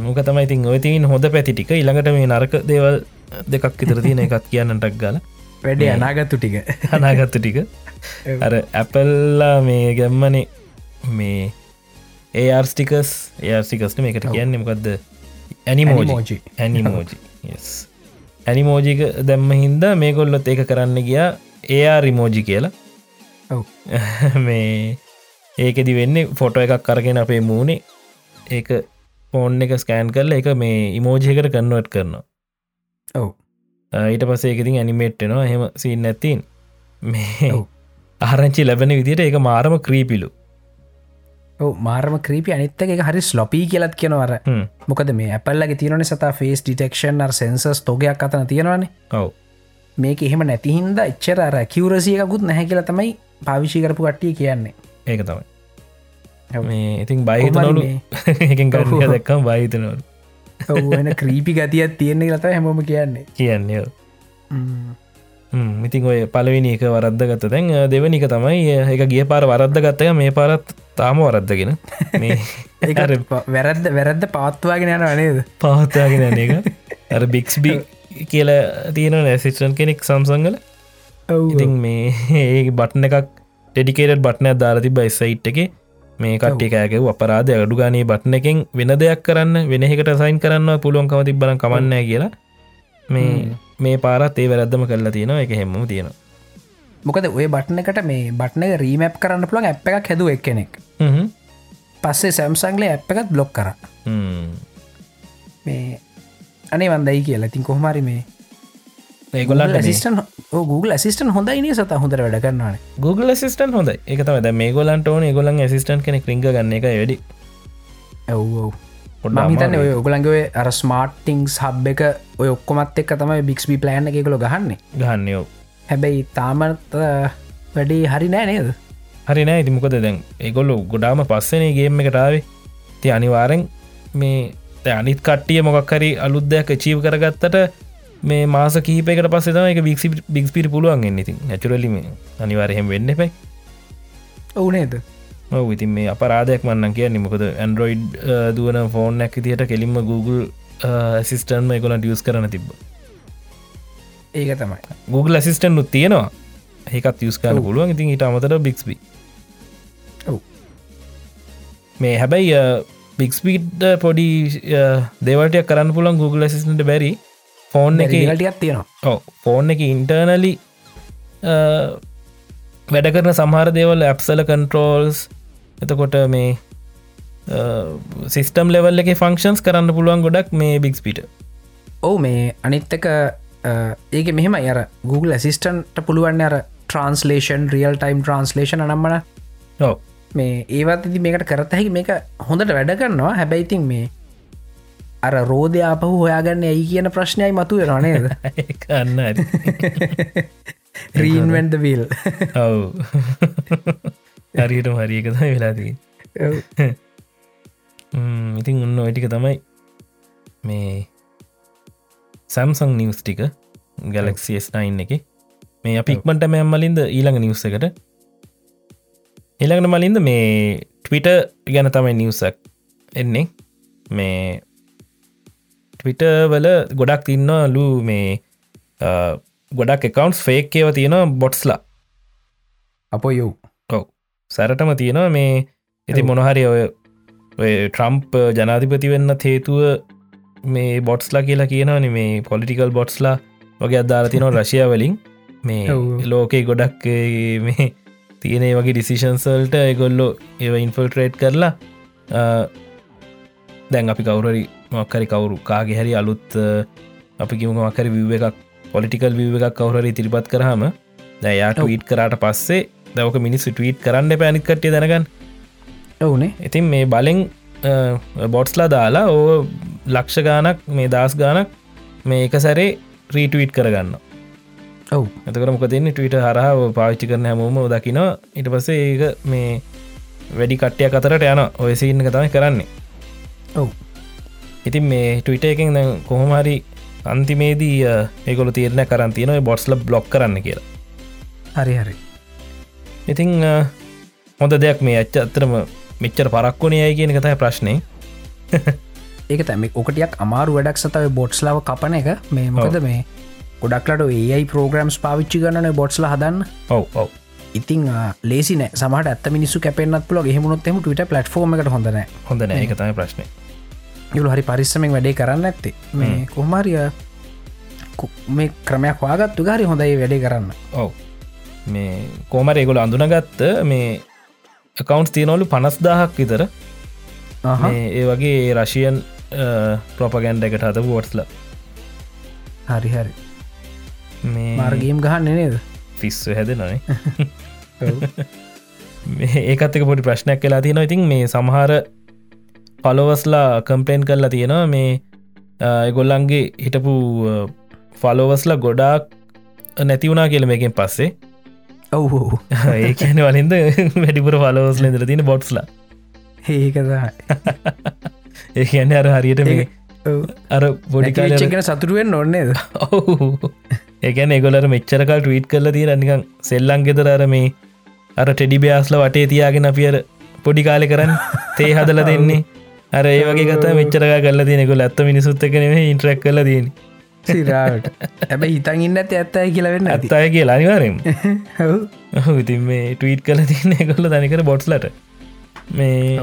මොක තමයි ඉතින් ඔය තින් හොඳ පැති ටික. ඉළඟට මේ නරක දේවල් දෙකක් ඉතර තියෙන එකත් කියන්නටක් ගල වැඩේ අනාගත්තු ටික. අනාගත්තු ටික. අර ඇපල්ලා මේ ගැම්මනේ මේ ඒර්ස්ටිකස් ඒර්සිකස්න මේකට කියන්නේ මොකක්ද ඇනිමෝජි. ඇනිමෝජි ඇනිමෝජික දැම්ම හින්ද මේ කොල්ලොත් ඒක කරන්න ගියා ඒයා රිමෝජි කියලා. [laughs] මේ ඒකෙදි වෙන්නේ ෆොටෝ එකක් කරගෙන අපේ මූුණේ. ඒක ෆෝන් එක ස්කෑන් කරල එක මේ ඉමෝජයකට කන්නුවට් කරනවා. ඔව් ඊට පසේ එකතින් ඇනිමේට්නවා හෙම සින්න ඇතින් මේ. ආරංචි ලැබෙන විදිට ඒක මාරම ක්‍රීපිලු මාර්ම ක්‍රීපි අනිත්තක එක හරි ස්ලොපී කියලත් කියනවර. මොකද මේ ඇපල්ලගේ තියරන සතා ෆේස් ඩිටෙක්ෂන් සන්සස් තෝගයක් අතන තියෙනවානේ. ඔව්. මේක එහෙම නැතිහින්ද එච්චර රැකිවරසියකුත් නැහැ කියලා තමයි පාවිශි කරපු කට්ටිය කියන්නේ. ඒක තමයි. ඉතින් බයිතනොලු එකින් [laughs] ඔව්. දැක්කම් බයිතනවලු ඔවන ක්‍රීපි ගතියක් තියෙන්නේ ලත හැමෝම කියන්නේ. කියන්නේ ඉතින් ඔය පලවිනි එක වරද්ද ගත්ත තැන් දෙවනික තමයි එක ගිය පාර වරද්ද ගත්තය මේ පාරත් තාම වරද්දගෙන. [laughs] වැරද්ද වැරද්ද පවත්වාගෙන යන වනේද පවත්තාගෙන යන එක. [laughs] අර බික්ස්බි කියලා තියෙන නැසිස්ටන් කෙනෙක් සම්සංගල ඉතින් මේ [laughs] ඒ බට්න එකක් ටෙඩිකේට බට්නයක් දාලා තිබ සයිට් එක මේ කට්ටි කෑකව අපරාධ අඩු ගානේ බට්න එකෙන් වෙන දෙයක් කරන්න වෙනහෙකට සයින් කරන්න පුළුවන්කම තිබ්බන කමන්නෑ කියලා. මේ මේ පාරත් ඒ වැරද්දම කරලා තියෙනවා. එක හෙම්ම තියෙනවා. මොකද ඔය බට්න එකට මේ බට්න එක රීමප් කරන්න පුළුවන් ඇප් එකක් හැදුව එක් කෙනෙක්. හ්ම්. පස්සේ සැම්සංගලේ ඇප් එකත් බ්ලොක් කර. හ්ම්. මේ අනේ වන්දයි කියලා. ඉතින් කොහමරි මේ ඒගොල්ලන්ට මේ- සිස්ටන් Google සිස්ටන් හොඳයි නිය සත? හොඳර වැඩ කරන්නවාන Google සිස්ටන් හොඳ එක තම මේ ගොලන්ට ඕන ගොලන් සිස්ටන් කෙනෙ රිංග ගන්න එක වැඩි. ඇව් අමාරුයි. ඔය ඔගලන්ගේ අර ස්මාර්ටිං සබ් එක ඔය ඔක්කොමත් එක් තමයි බික්ස්බි ප්ලෑන් එකකොල ගහන්නේ. ගහන්නයෝ හැබැයි තාමත් වැඩේ හරි නෑ නේද? හරි නෑ. ඉතිමොකද දැන් ඒගොල්ලු ගොඩාම පස්සනේ ගේම එකටාවේ ති අනිවාරෙන් මේ අනිත් කට්ටිය මොකක්හරි අලුද්දයක් චීව කරගත්තට මේ මාස කීපකට පස්සේ තම එක බික්සි බික්ස්පිරි පුළුවන් ඉතින් ඇචුරලිම අනිවාරහෙම වෙන්න පැයි ඔවු නේද? ඔව ඉතින් මේ අපරාධයක් මන්න කියන්නේ මොකද ඇන්ඩරෝයිඩ් දුවන ෆෝන් ඇක් තියට කෙලින්ම Google සිස්ටන්ම එකොල ියස් කරන තිබ ඒක තමයි. Google ඇසිස්ටන් නුත් තියෙනවා. ඒකත් යස් කරන ඔව්. පුළුවන්. ඉතින් ඉට අමතර බික්ස්බි. මේ හැබැයි බික්ස්පීට් පොඩි දෙවටයක් කරන්න පුළන් Google ඇසිස්ට බැරි ෆෝන් එක ටියක් තියෙනවා. ෆෝන් එක ඉන්ටර්නලි වැඩ කරන සමහර දේවල් ඇප්සල කන්ට්‍රෝල්ස් එතකොට මේ සිිස්ටම් ලෙවල් එක ෆංක්ෂන්ස් කරන්න පුළුවන් ගොඩක් මේ බික්ස් පිට ඔවු මේ අනිත්තක ඒක මෙහෙම අර Google ඇසිස්ටන්ට පුළුවන් අර ට්‍රන්ස්ලේෂන් රියල් ටයිම් ට්‍රන්ස්ලේෂන නම්මන මේ ඒවත් ඉති මේකට කරතහැකි මේක හොඳට වැඩ කරනවා. හැබැයිතින් මේ අර රෝධය අපහු හොයාගන්න ඇයි කියන ප්‍රශ්නයයි මතු රනේද කන්න රීන්වෙන්ඩ විල් ඔව්. හරියට හරියකත වෙලාදී ඉතින් උන්න ඔයිටික තමයි මේ සැම්සං නිවස් ටික ගැලක්සිස්9 එක. මේ අපික්මට මෑම් මලින්ද ඊළඟ නිවස එකට. ඊළඟට මලින්ද මේ ටවිට ගැන තමයි නිවසක් එන්නේ. මේ ටවිට වල ගොඩක් තින්න ලු මේ ගොඩක් එකකවන්ස් ෆේක් ඒව තියෙන බොට්ස්ලා අප යෝ ඔව සැරටම තියෙනවා මේ ඉති. මොනහරි ඔය ට්‍රම්ප් ජනාධිපති වෙන්න හේතුව මේ බොට්ස්ලා කියලා කියනවන මේ පොලිටිකල් බොට්ස්ලා වගේ අදාලා තිනව [laughs] රශය වලින් මේ. ලෝකේ ගොඩක් මේ තියෙන වගේ ඩිසිෂන්සල්ට එගොල්ලෝ ඒව ඉන්ෆල්ට්‍රේට් කරලා දැන් අපි කවුරරි මක්කරි කවුරු? කාගේ හැරි අලුත් අපි කිම මකරි විව එකක් පොලිටිකල් විව එකක් කවුරරි තිරිපත් කරහම දැයාට. වීට් කරාට පස්සේ දවක මිනිස් ටීට් කරන්න පැනිකටේ දැනගන්න. ඔවුනේ. ඉතින් මේ බලෙන් බොට්ස්ලා දාලා ඕ ලක්ෂ ගානක් මේ දස් ගානක් මේ එක සැරේ රීටවිට් කරගන්න ඔව්. එතකර මොක තින්නේ ටවිට හරහාව පාවිච්චි කරන හැමෝම දකිනවා. ඉට පස්සේ ඒක මේ වැඩි කට්ටය අතරට යන ඔය සින්න තමයි කරන්නේ. ඔව් ඉතින් මේ ටවිට එකෙන් කොහොමහරි අන්තිමේදී ඒකොල තීරණ කරන්තියනව බොට්ස්ල බ්ලොක් කරන්න කියලා. හරි හරි. ඉතිං හොඳ දෙයක් මේ ඇච්ච අත්තරම මෙච්චර පරක්වුණේ කියන කතයි ප්‍රශ්නය ඒක තැම ඕකටයක් අමාරු වැඩක් සතව බොට්ස්ලාව කපන එක. මේ මොකද මේ ගොඩක්ලට ඒයි ප්‍රෝග්‍රම්ස් පාවිච්චි ගන්නන බොට්ස්ල හදන්න. ඔව් ඔව්. ඉතින් ලේසි සමට ඇත මිනිසු කැපෙන්න්නත් පුල හෙමුණොත් එම ට පලට්ෆෝර්ම එකට හොඳන හොඳ නෑ. එක තමයි ප්‍රශ්නය යුල හරි පරිස්සමෙන් වැඩේ කරන්න ඇත්තේ මේ කොහමාරිය මේ ක්‍රමයක් වාගත්තු ගරි හොඳයි වැඩේ කරන්න. ඔව්. මේ කෝමර ඒගොල අඳුනගත්ත මේ එකකවන්ස් තියනොලු පනස් දාහක් විතර ඒ වගේ රශයන් ප්‍රොපගන්ඩ එකට හත වෝට්ස්ල හරි හරි. මේ මාර්ගීම් ගහන්න නේද? ෆිස්ස හැද නොනේ [laughs] ඔව්. [laughs] ඒකත් එක පොඩි ප්‍රශ්නයක් කලා තියෙන ඉතින් මේ සමහර පලොවස්ලා කම්පලේන් කරලා තියෙනවා. මේ එගොල්ලන්ගේ හිටපු ෆලෝවස්ලා ගොඩාක් නැතිවුණනා කියල මේකෙන් පස්සේ. ඔවු [laughs] ඒ කියන වලින්ද [laughs] වැඩිපුර ෆලෝස්ල ඉදර තියෙන බොට්ස්ලා ඒකදයි ඒ කියන්නේ අර හරියට මේ අර පොඩිකාල චකෙන සතුරුවෙන් [laughs] ඔන්නේද ඔහු ඒකැන එගොලර මෙච්චරකල් ට්වීට් කරල තිය නිකං සෙල්ලං ගෙදර අර මේ අර ටෙඩි බෑස්ල වටේ තියාගෙන අපියර පොඩි කාලෙ කරන්න තේ හදල දෙන්නේ අර ඒ වගේ කත මෙච්චරක කල තියනෙකු ඇත්ත මිනිසුත් එකන ඉන්ට්‍රක් කල දන සිරාට ඇබ හිතන් ඉන්න ඇත ඇත්තයි කියලවෙන්න ඇති අත්තය කිය අනිවාරෙන් [laughs] ඉතින් මේ ටවීට් කල තියන්නේ කොල්ල තනිකර බොට්ස්ලට මේ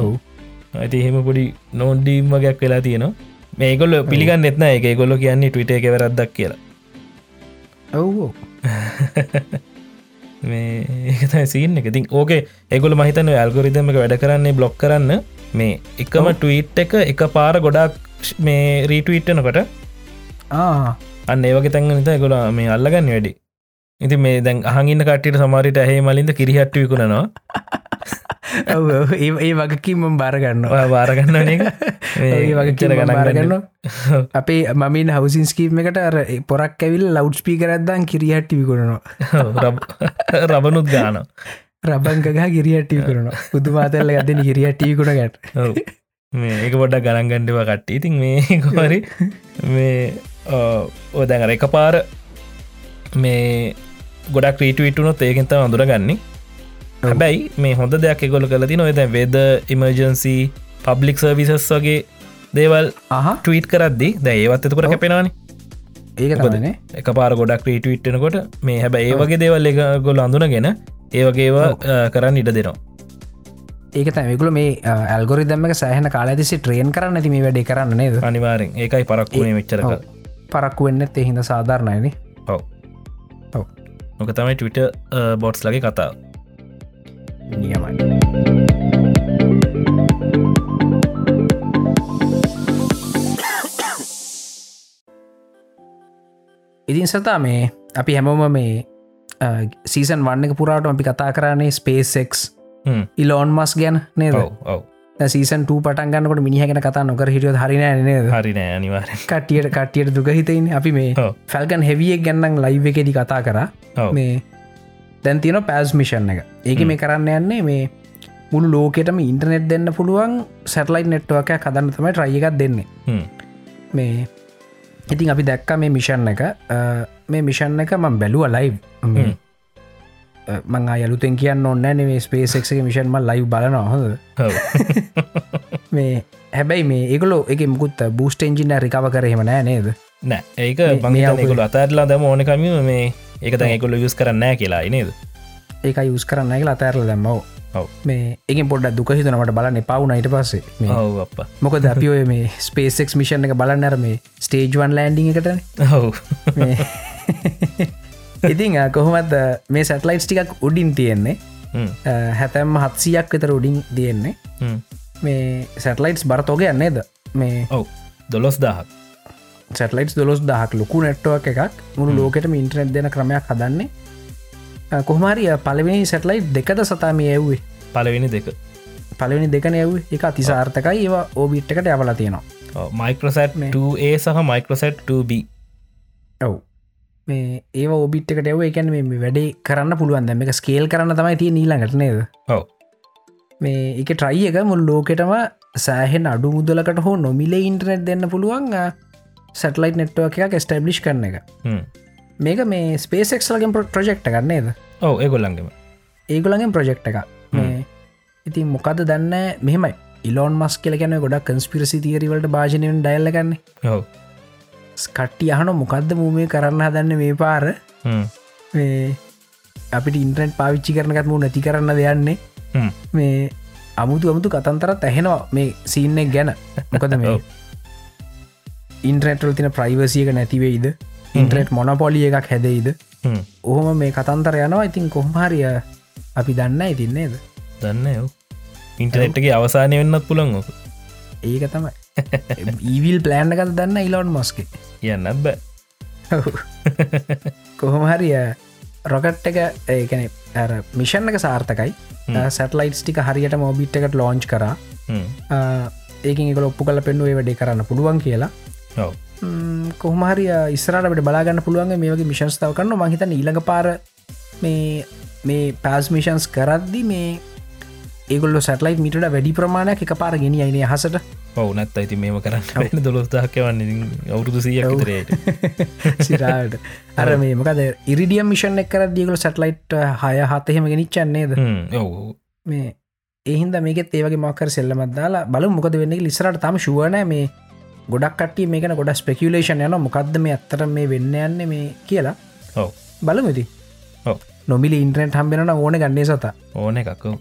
ඇති එහෙම පොඩි නෝන්ඩීම් වගයක් වෙලා තියෙනවා. මේකොල්ල පිළිගන්න එත්න එක ගොල්ල කියන්නේ ටවිට එක වැරද්දක් කියලා. ඔව් [laughs] මේ ඒකතයි සීන් එක. තින් ඕකේ එගොල මහිතන ඇල්ගොරිදම එක වැඩ කරන්නේ බ්ලොක් කරන්න. මේ එකම ටවීට් එක එක පාර ගොඩක් මේ රීටවිට්ටනකොට ආ. අන්න ඒවගේ තැන් නිත ගොල මේ අල්ලගන්න වැඩි. ඉති මේ දැන් අහගන්න කටට සමාරිට ඇහේ මලින්ද කිරිහට්ට ඔව්. ඒ ඒ වගකින්ම බාරගන්න ඔය වාරගන්න එක [laughs] ඒ වගේ චර ගණන් බාරගන්න අපේ මමින් හවසින් ස්කීම් එකට අර පොරක් ඇවිල් ලව් ස්පී කරද්දන් කිරිහට්ටි විකුණනවා. [laughs] රබනුත් ගාන රබංකගහ කිරියට්ටි කරන පුදුමාතල්ල අදන කිරියට්ටි කුණගට මේ ඒක පොඩ්ඩක් ගණන්ගණ්ඩව කට්ටි ඉතින් මේ [laughs] කොහරි මේ ඕදැඟර එක පාර මේ ගොඩක් රීටවිටුනොත් ඒකෙන්ත අඳුරගන්නේ හැබැයි මේ හොඳ දෙයක් ගොල කල ති නොද වෙද ඉමර්ජන්සි පබ්ලික් සර්විසස් වගේ දේවල් ටීට් කරද්දි ද ඒවත් එතකොට කැපෙනවාන. ඒක තමනේ එක පාර ගොඩක් රීටවිට්ටනකොට මේ හැබ ඒ වගේ දේවල් එක ගොල අඳුනගෙන ඒවගේවා කරන්න ඉඩ දෙනවා. ඒක තැමිකුල මේ ඇල්ගොරි දම්ම සෑහන කාලතිසි ට්‍රේන් කරන්න ඇති මේ වැඩි කරන්න නේද? අනිවාරෙන් ඒකයි පරක්ුණේ මෙච්චරක පරක්කු වෙන්න එහිද සාධාරණයන ඔව. ඔව්. නොක තමයි ටවිට බොට්ස් ලගේ කතාව නියමයි. ඉතින් සතා මේ අපි හැමෝම මේ සීසන් වන්න පුරාට අපි කතා කරන්නේ ස්පේසෙක්. ඉලෝන් මස් ගැන නේද? සීසන් පටන් ගන්නකට මිනිහගෙන කතා නොකර හිටියෝ හරින නේද? හරි නෑ අනිවාරෙන් කටියට කටියට දුක හිතයින් අපි මේ ඔව්. ෆැල්කන් හෙවියෙක් ගැන්නම් ලයිව් එකෙදි කතා කර. මේ දැන් තියෙන පැස් මිෂන් එක. ඒක මේ කරන්න යන්නේ මේ මුළු ලෝකෙටම ඉන්ටනෙට් දෙන්න පුළුවන් සැටලයි් නෙට්ුවක කදන්න තමයි ට්‍රයියකක් දෙන්නේ. මේ ඉතින් අපි දැක්ක මේ මිෂන් එක. මේ මිෂන් එක මං බැලුව හ්ම්. මං අයලුතෙන් කියන්න ඔන්න මේ ස්පේසෙක්ගේ මිෂන්ම ලයිව් බලනවා හොද. [laughs] මේ හැබැයි මේ ඒකලෝ එක මුකුත් බූස්ට එන්ජින රිකව කරහෙම නෑ නේද? නෑ ඒක මේ බංගකොල අතරලා දම ඕනකම මේ ඒක තැකොල යුස් කරන්න කියලා නේද? ඒක යුස් කරන්න කියලා අතෑරල දැම්මව. මේ එක පොඩ දුකහිතනට බලන්න පවුන යිට පස්සේ. මේ ඔව් අප මොකද අපි ඔය මේ ස්පේසෙක් මිෂන් එක බලන්නර මේ ස්ටේජ්වන් ලෑන්ඩිං එකටන. ඔව්. ඉතිං කොහොමත් මේ [laughs] සැටලයිට් ටිකක් උඩින් තියෙන්නේ. හැතැම්ම හත්සියක් විතර උඩින් තියෙන්නේ. මේ සැටලයිට්ස් බරතෝග යන්නේද මේ ඔව්. දොලොස් දාහක් සැටලයිට් දොස් දහක් ලොකු නෙට්ටුවක් එකක්. මුළු ලෝකෙටම ඉන්ට්‍රනෙට් දෙන ක්‍රමයක් හදන්නේ. කොහමරි පලවෙනි සැටලයිට් දෙකද සතාම ඇව්වේ? පලවෙනි දෙක. පලවෙනි දෙකන ඇව් එක අතිසාර්ථකයි. ඒවා ඕබිට් එකට ඇවල තියෙනවා. මයිකරසට්. 2A සහ මයිකරසට් 2B ඔව්. මේ ඒ ඔබිට් එකට ඇව එකැන මේ වැඩේ කරන්න පුළුවන්. දැම එක ස්කේල් කරන්න තමයි තිය නීලඟට නේද? ඔව්. මේ එක ට්‍රයි එක මුල් ලෝකෙටම සෑහෙන් අඩු මුදලකට හෝ නොමිල ඉන්ටනෙට් දෙන්න පුළුවන් සැටලයිට් නෙට්ව එකක් ස්ටබ්ලිෂ් කරන එක. මේක මේ ස්පේසෙක්ලගෙන් ප්‍රජෙක්් ගන්නේද ඔව් ඒගොල්ලන්ගම. ඒගොලගෙන් ප්‍රජෙක්් එක මේ ඉතින් මොකද දන්න? මෙහෙමයි. ඉලෝන් මස් කියල ගැන ගොඩක් කන්ස්පිරසි තීරවලට භාජනයෙන් ඩයිල්ලගන්න ඔව්. කට්ටි අහන මොකක්ද මූමේ කරන්න හදන්න මේ පාර? අපිට ඉන්ට්‍රට් පාවිච්චි කරනගත් මු නැති කරන්න දෙයන්නේ. මේ අමුතු අමුතු කතන්තරත් ඇහෙනවා මේ සීන්නෙක් ගැන. මොකද මේ. [laughs] ඉන්ට්‍රටල් තින ප්‍රයිවසියක නැතිවෙයිද ඉන්ට්‍රට් මොනපොලිය එකක් හැදෙයිද? හ්ම්. ඔහොම මේ කතන්තර යනවා. ඉතින් කොහමහරිය අපි දන්න ඉතින්නේද දන්න ඉන්ටනෙට්ගේ අවසානය වෙන්නත් පුළන් ඕක ඒක තමයි. ඊවිල් ප්ලෑන්් එකත් දන්න ඉලොන් මස්කේ කියන්නත් බෑ. කොහොමහරිය රොකට් එක ඒකන මිෂන් එක සාර්ථකයි. සැටලයිට් ටික හරියට මෝබිට් එකට ලෝංච් කර. ඒකින් එක ඔප්පු කල පෙන්නුවේ වැඩේ කරන්න පුළුවන් කියලා කොහමහරි ඉස්රට බලාගන්න පුළුවන් මේ වගේ මිශස්ථාව කරන්න මහිත ඊළඟ පාර මේ මේ පෑස්මිෂන්ස් කරද්දි මේ ඒගොල්ල සැටලයිට මිට වැඩි ප්‍රමාණයක් එක පාර ගෙන අයින හසට පවුනත් අයිති මේම කරන්න දොලොස්දාහක වන්න අවුරුදු සියක් විතරයට [laughs] සිරාට. අර මේ මොකද ඉරිඩියම් මිෂන් එක්කර දියගල සැටලයිට් හය හතහෙම ගෙනනිච්චන්නේද ඔවු මේ ඒහින්ද මේකත් ඒවගේ මක්කර සෙල්ලමත් දාලා බලු මොකද වෙන්න ලිසරට තම ශුවන මේ ගොඩක් කට්ටිය මේකන ගොඩ ස්පෙකියලේෂන් යන මොකක්ද මේ අත්තර මේ වෙන්න යන්න මේ කියලා. ඔව. බලමති නොමිලි ඉන්ට්‍රෙන්ට් හම්බෙන ඕන ගන්නේ සත. ඕන එකක්කෝ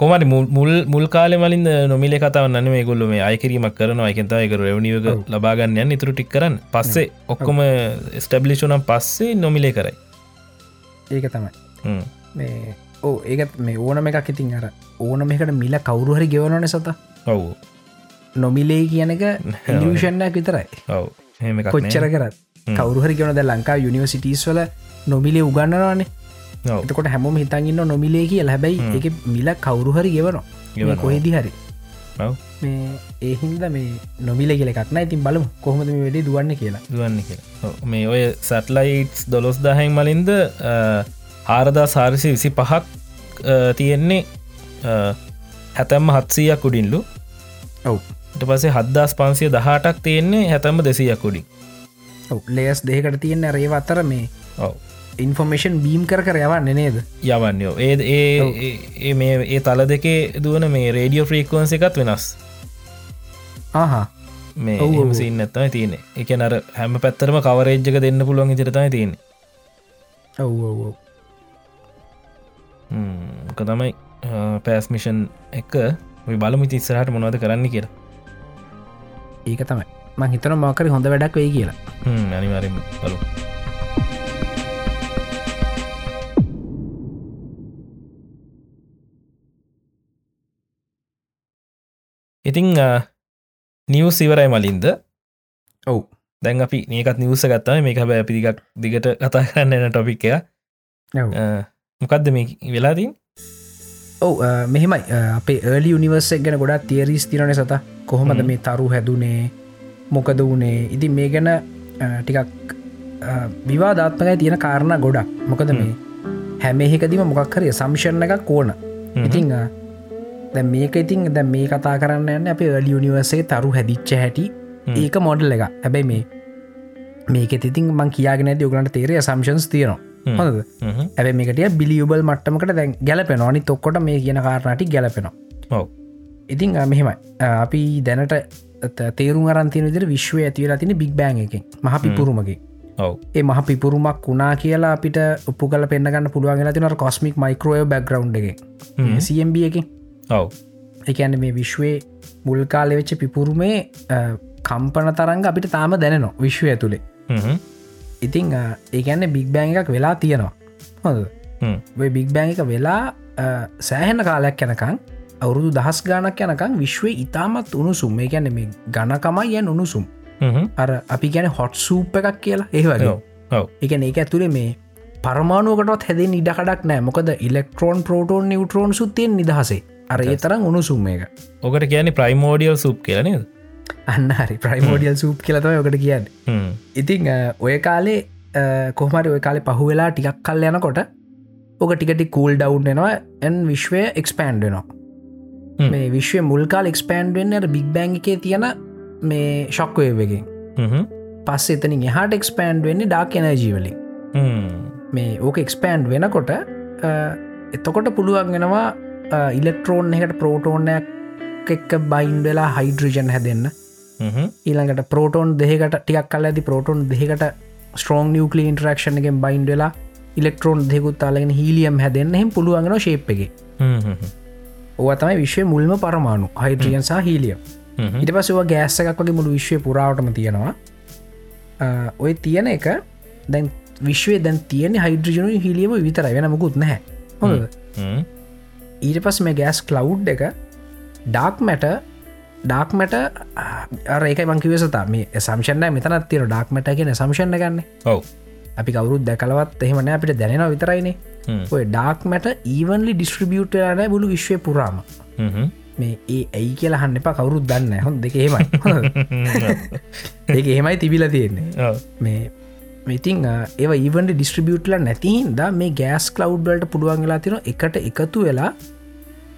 කොමට මුල් මුල් කාල මලින් නොමිල කතාව න්න මේ ගොල්ල මේ අයකිරීමක් කරන අයකෙන්තා එක රෙවනියක ලබාගන්න යන්න ඉතුරු ටික් කරන්න. පස්සේ ඔක්කොම ස්ටබ්ලිෂනම් පස්සේ නොමිලේ කරයි. ඒක තමයි. මේ ඕ ඒකත් මේ ඕනම එකක් ඉතින් අර ඕනම එකට මිල කවුරුහරි ගෙවනන සත. ඔව් නොමිලේ කියන එක [laughs] ඉලියෂන්නක් විතරයි. ඔව්. කොච්චර කරත්. කවරුහරි ගෙවනද ලංකා යුනිවසිටස් වල නොමිලේ උගන්නවානේ එතකොට හැමෝම හිතන්ගන්න නොමිලේ කිය හැබැයි එක මිල කවුරුහරි ගෙවනවා. කොහෙදි හරි. මේ ඒහින්ද මේ නොමිල කියල එකක්න ඉතින් බලමු කොහොමද මේ වැඩේ දුවන්න කියලා. දුවන්න කියලා. මේ ඔය සැටලයිටස් දොළොස් දහැන් මලින්ද ආරදා සාරසි විසි පහක් තියෙන්නේ අ, හැතැම්ම හත්සීයක් උඩින්ලු. ඔව් ට පසේ හදදාස් පන්සිය දහටක් තියෙන්නේ හැතැම්ම දෙසීයක් ඔව් ලේස් දෙකට තියෙන රේව අතර මේ ඔව්. ඉන්ෆර්මේෂන් බීම් කර කර යවන්න නේද? යවන්නයෝ ඒ ඒ. ඒ- මේ ඒ තල දෙකේ දුවන මේ රේඩියෝ ෆ්‍රීකවන්ස එකත් වෙනස්. ආහා. මේ. සින්න ඇත්තම තියෙන එක නර හැම පැත්තරම කවරේජ්ක දෙන්න පුළුවන් ඉතිරතයි තියෙන ඔව් ඔව් ඔව්. ක තමයි පෑස්මිෂන් එක. බලමි තිස්සරහට මොනවද කරන්න කියලා ඒක තමයි. මං හිතන මකර හොඳ වැඩක් වෙයි කියලා. අනිවාරෙන් බලු ඉතිං නිවස් ඉවරයි මලින්ද? ඔව්. දැන් අපි මේකත් නිවස ගත්තම මේක හැබැ පිදිකක් දිගට කතා කරන්න එන ටොපික් එක. ඔව්. මොකක්ද මේ වෙලාදී ඔව් මෙහෙමයි. අපේ ඒලි යනිවර්සක් ගැන ගොඩක් තිේරීස් තිරන සත. කොහොමද හ්ම්. මේ තරු හැදුනේ? මොකද වනේ? ඉති මේ ගැන ටිකක් විවාධාත්මකයි තියෙන කාරණ ගොඩක්. මොකද මේ? හැම. එහෙකදීම මොකක් හරි සම්ෂණ එකක් ඕන. ඉතිං දැන් මේක ඉතින් දැ මේ කතා කරන්න යන්න අප ඒලි යනිවර්සේ තරු හැදිච්ච හැටි. ඒක මොඩල් එක හැබැයි මේ මේක තිතින් මං කියගෙන ඇති ඔගලන්ට තේරය සම්ශන්ස් තියනවා හොඳද ඇැ මේකට බිලියබල් මට්ටමකට දැන් ගැලපෙන නි තොක්කොට මේ කියන කාරණටි ගැලපෙනවා. ඔව්. ඉතිං අ, මෙහෙමයි. අපි දැනට තේරුම් අරන්තින විදිර විශ්වය ඇතිවලා තින බික් බෑන් එකින්. මහ පිපුරුමගේ. ඔව්. ඒ මහ පිපුරුමක් වුණා කියලා අපිට උපු කල පෙන්න්නගන්න පුළුවන් තින කොස්මික් මයිකරෝය බැග්‍රවන්් එක හ්ම්. සම්බ එකින්. ඔව්. එකන්න මේ විශ්වයේ මුල් කාලෙ වෙච්ච පිපුරුමේ කම්පන තරංග අපිට තාම දැනනවා විශ්වය ඇතුළේ. ඉතිං අ, ඒකන්න බික් බෑන් එකක් වෙලා තියෙනවා. හොඳ. බික් බෑන් එක වෙලා සෑහෙන කාලයක් යැනකං අවුරුදු දහස් ගානක් යනකං විශ්වය ඉතාමත් උණුසුම්. මේ ගැන මේ ගණකමයි යන් උණුසුම්. අර අපි ගැන හොට් සූප් එකක් කියලා. ඒ වගේ. ඔව්. ඔව්. එක ඒක ඇතුළේ මේ පරමාණුවකටත් හැදෙන් ඉඩකඩක් නෑ මොකද ඉලෙක්ට්‍රෝන් ප්‍රෝටෝන් නිවටරෝන් සුත්තයෙන් නිදහසේ. අර ඒ තරම් උණුසුම් එක ඕකට කියන්නේ ප්‍රයිමෝඩියල් සුප් කියලනද අන්න හරි. ප්‍රයිමෝඩියල් සූප් කියලතම යකට කියන්න. ඉතිං ඔය කාලේ අ, කොහමරි ඔය කාලේ පහු වෙලා ටිකක් කල් යනකොට ඕක ටිකටි කූල් ඩවන්් එනවා ඇන් විශ්වය එක්ස්පෑන්්ඩනවා. මේ විශ්වය මුල්කාල් එක්ස්පෑන්ඩෙන් බික් බෑන් එකේ තියෙන මේ ශොක්වයවකින් පස්ස එතනින් එහට එක්ස්පෑන්ඩ් වෙන්නේ ඩාක් එනජීවලින් මේ ඕක එක්ස්පෑන්ඩ් වෙනකොට එතකොට පුළුවන් වෙනවා ඉලෙක්ට්‍රෝන් එකට ප්‍රෝටෝනයක් එක්ක බයින්් වෙලා හයිඩ්‍රජන් හැදන්න. ඊළඟට ප්‍රෝටෝන් දෙකට ටියක් කල ඇති ප්‍රෝටෝන් දෙකට ස්ට්‍රෝන් නිියකලි ඉන්ටරක්ෂණ එකෙන් බයින්් වෙලා ඉලෙක්ට්‍රෝන් දෙකුත් අලගෙන හීලියම් හැදන්න. හෙම පුළුවන්ගෙන ශේප් එක ඕතමයි විශ්වය මුල්ම පරමාණු හයිඩ්‍රියන් සහ හීලිය ඉට පසවා ගෑස්ස එකක් වගේ මුළු විශ්වය පුරාවටම තියෙනවා. ඔය තියෙන එක දැන් විශ්වය දැන් තියෙන හයිඩ්‍රජනු හිලියම විතර වෙන මුකුත් නැහැ. හොඳ ඊට පස් මේ ගෑස් කලව් එක ඩාක් මැට ඩාක් මැට ඒක මංකිවසතා මේ සම්ෂණ මෙතනත් තියෙන ඩාක් මට කියෙන සම්ෂණ ගන්න. ඔව්. අපි කවරුත් දැකලවත් එහෙමන අපිට දැනෙන විතරයිනේ ඔය ඩාක් මැට ඊවන්ලි ඩිස්ට්‍රිබියුටරන බුලු විශ්වය පුරාම. මේ ඒ ඇයි කියලා හන්න එපා කවුරුත් දන්න හොන් දෙක එහෙමයි. ඒක [laughs] එහෙමයි තිබිල තියෙන්නේ. මේ ඉතිං ඒව ඉවන්ට ඩිස්ට්‍රිබියුට්ල නැතිහින්ද මේ ගෑස් කලව්ඩ්වලට පුළුවන් වෙලා තින එකට එකතු වෙලා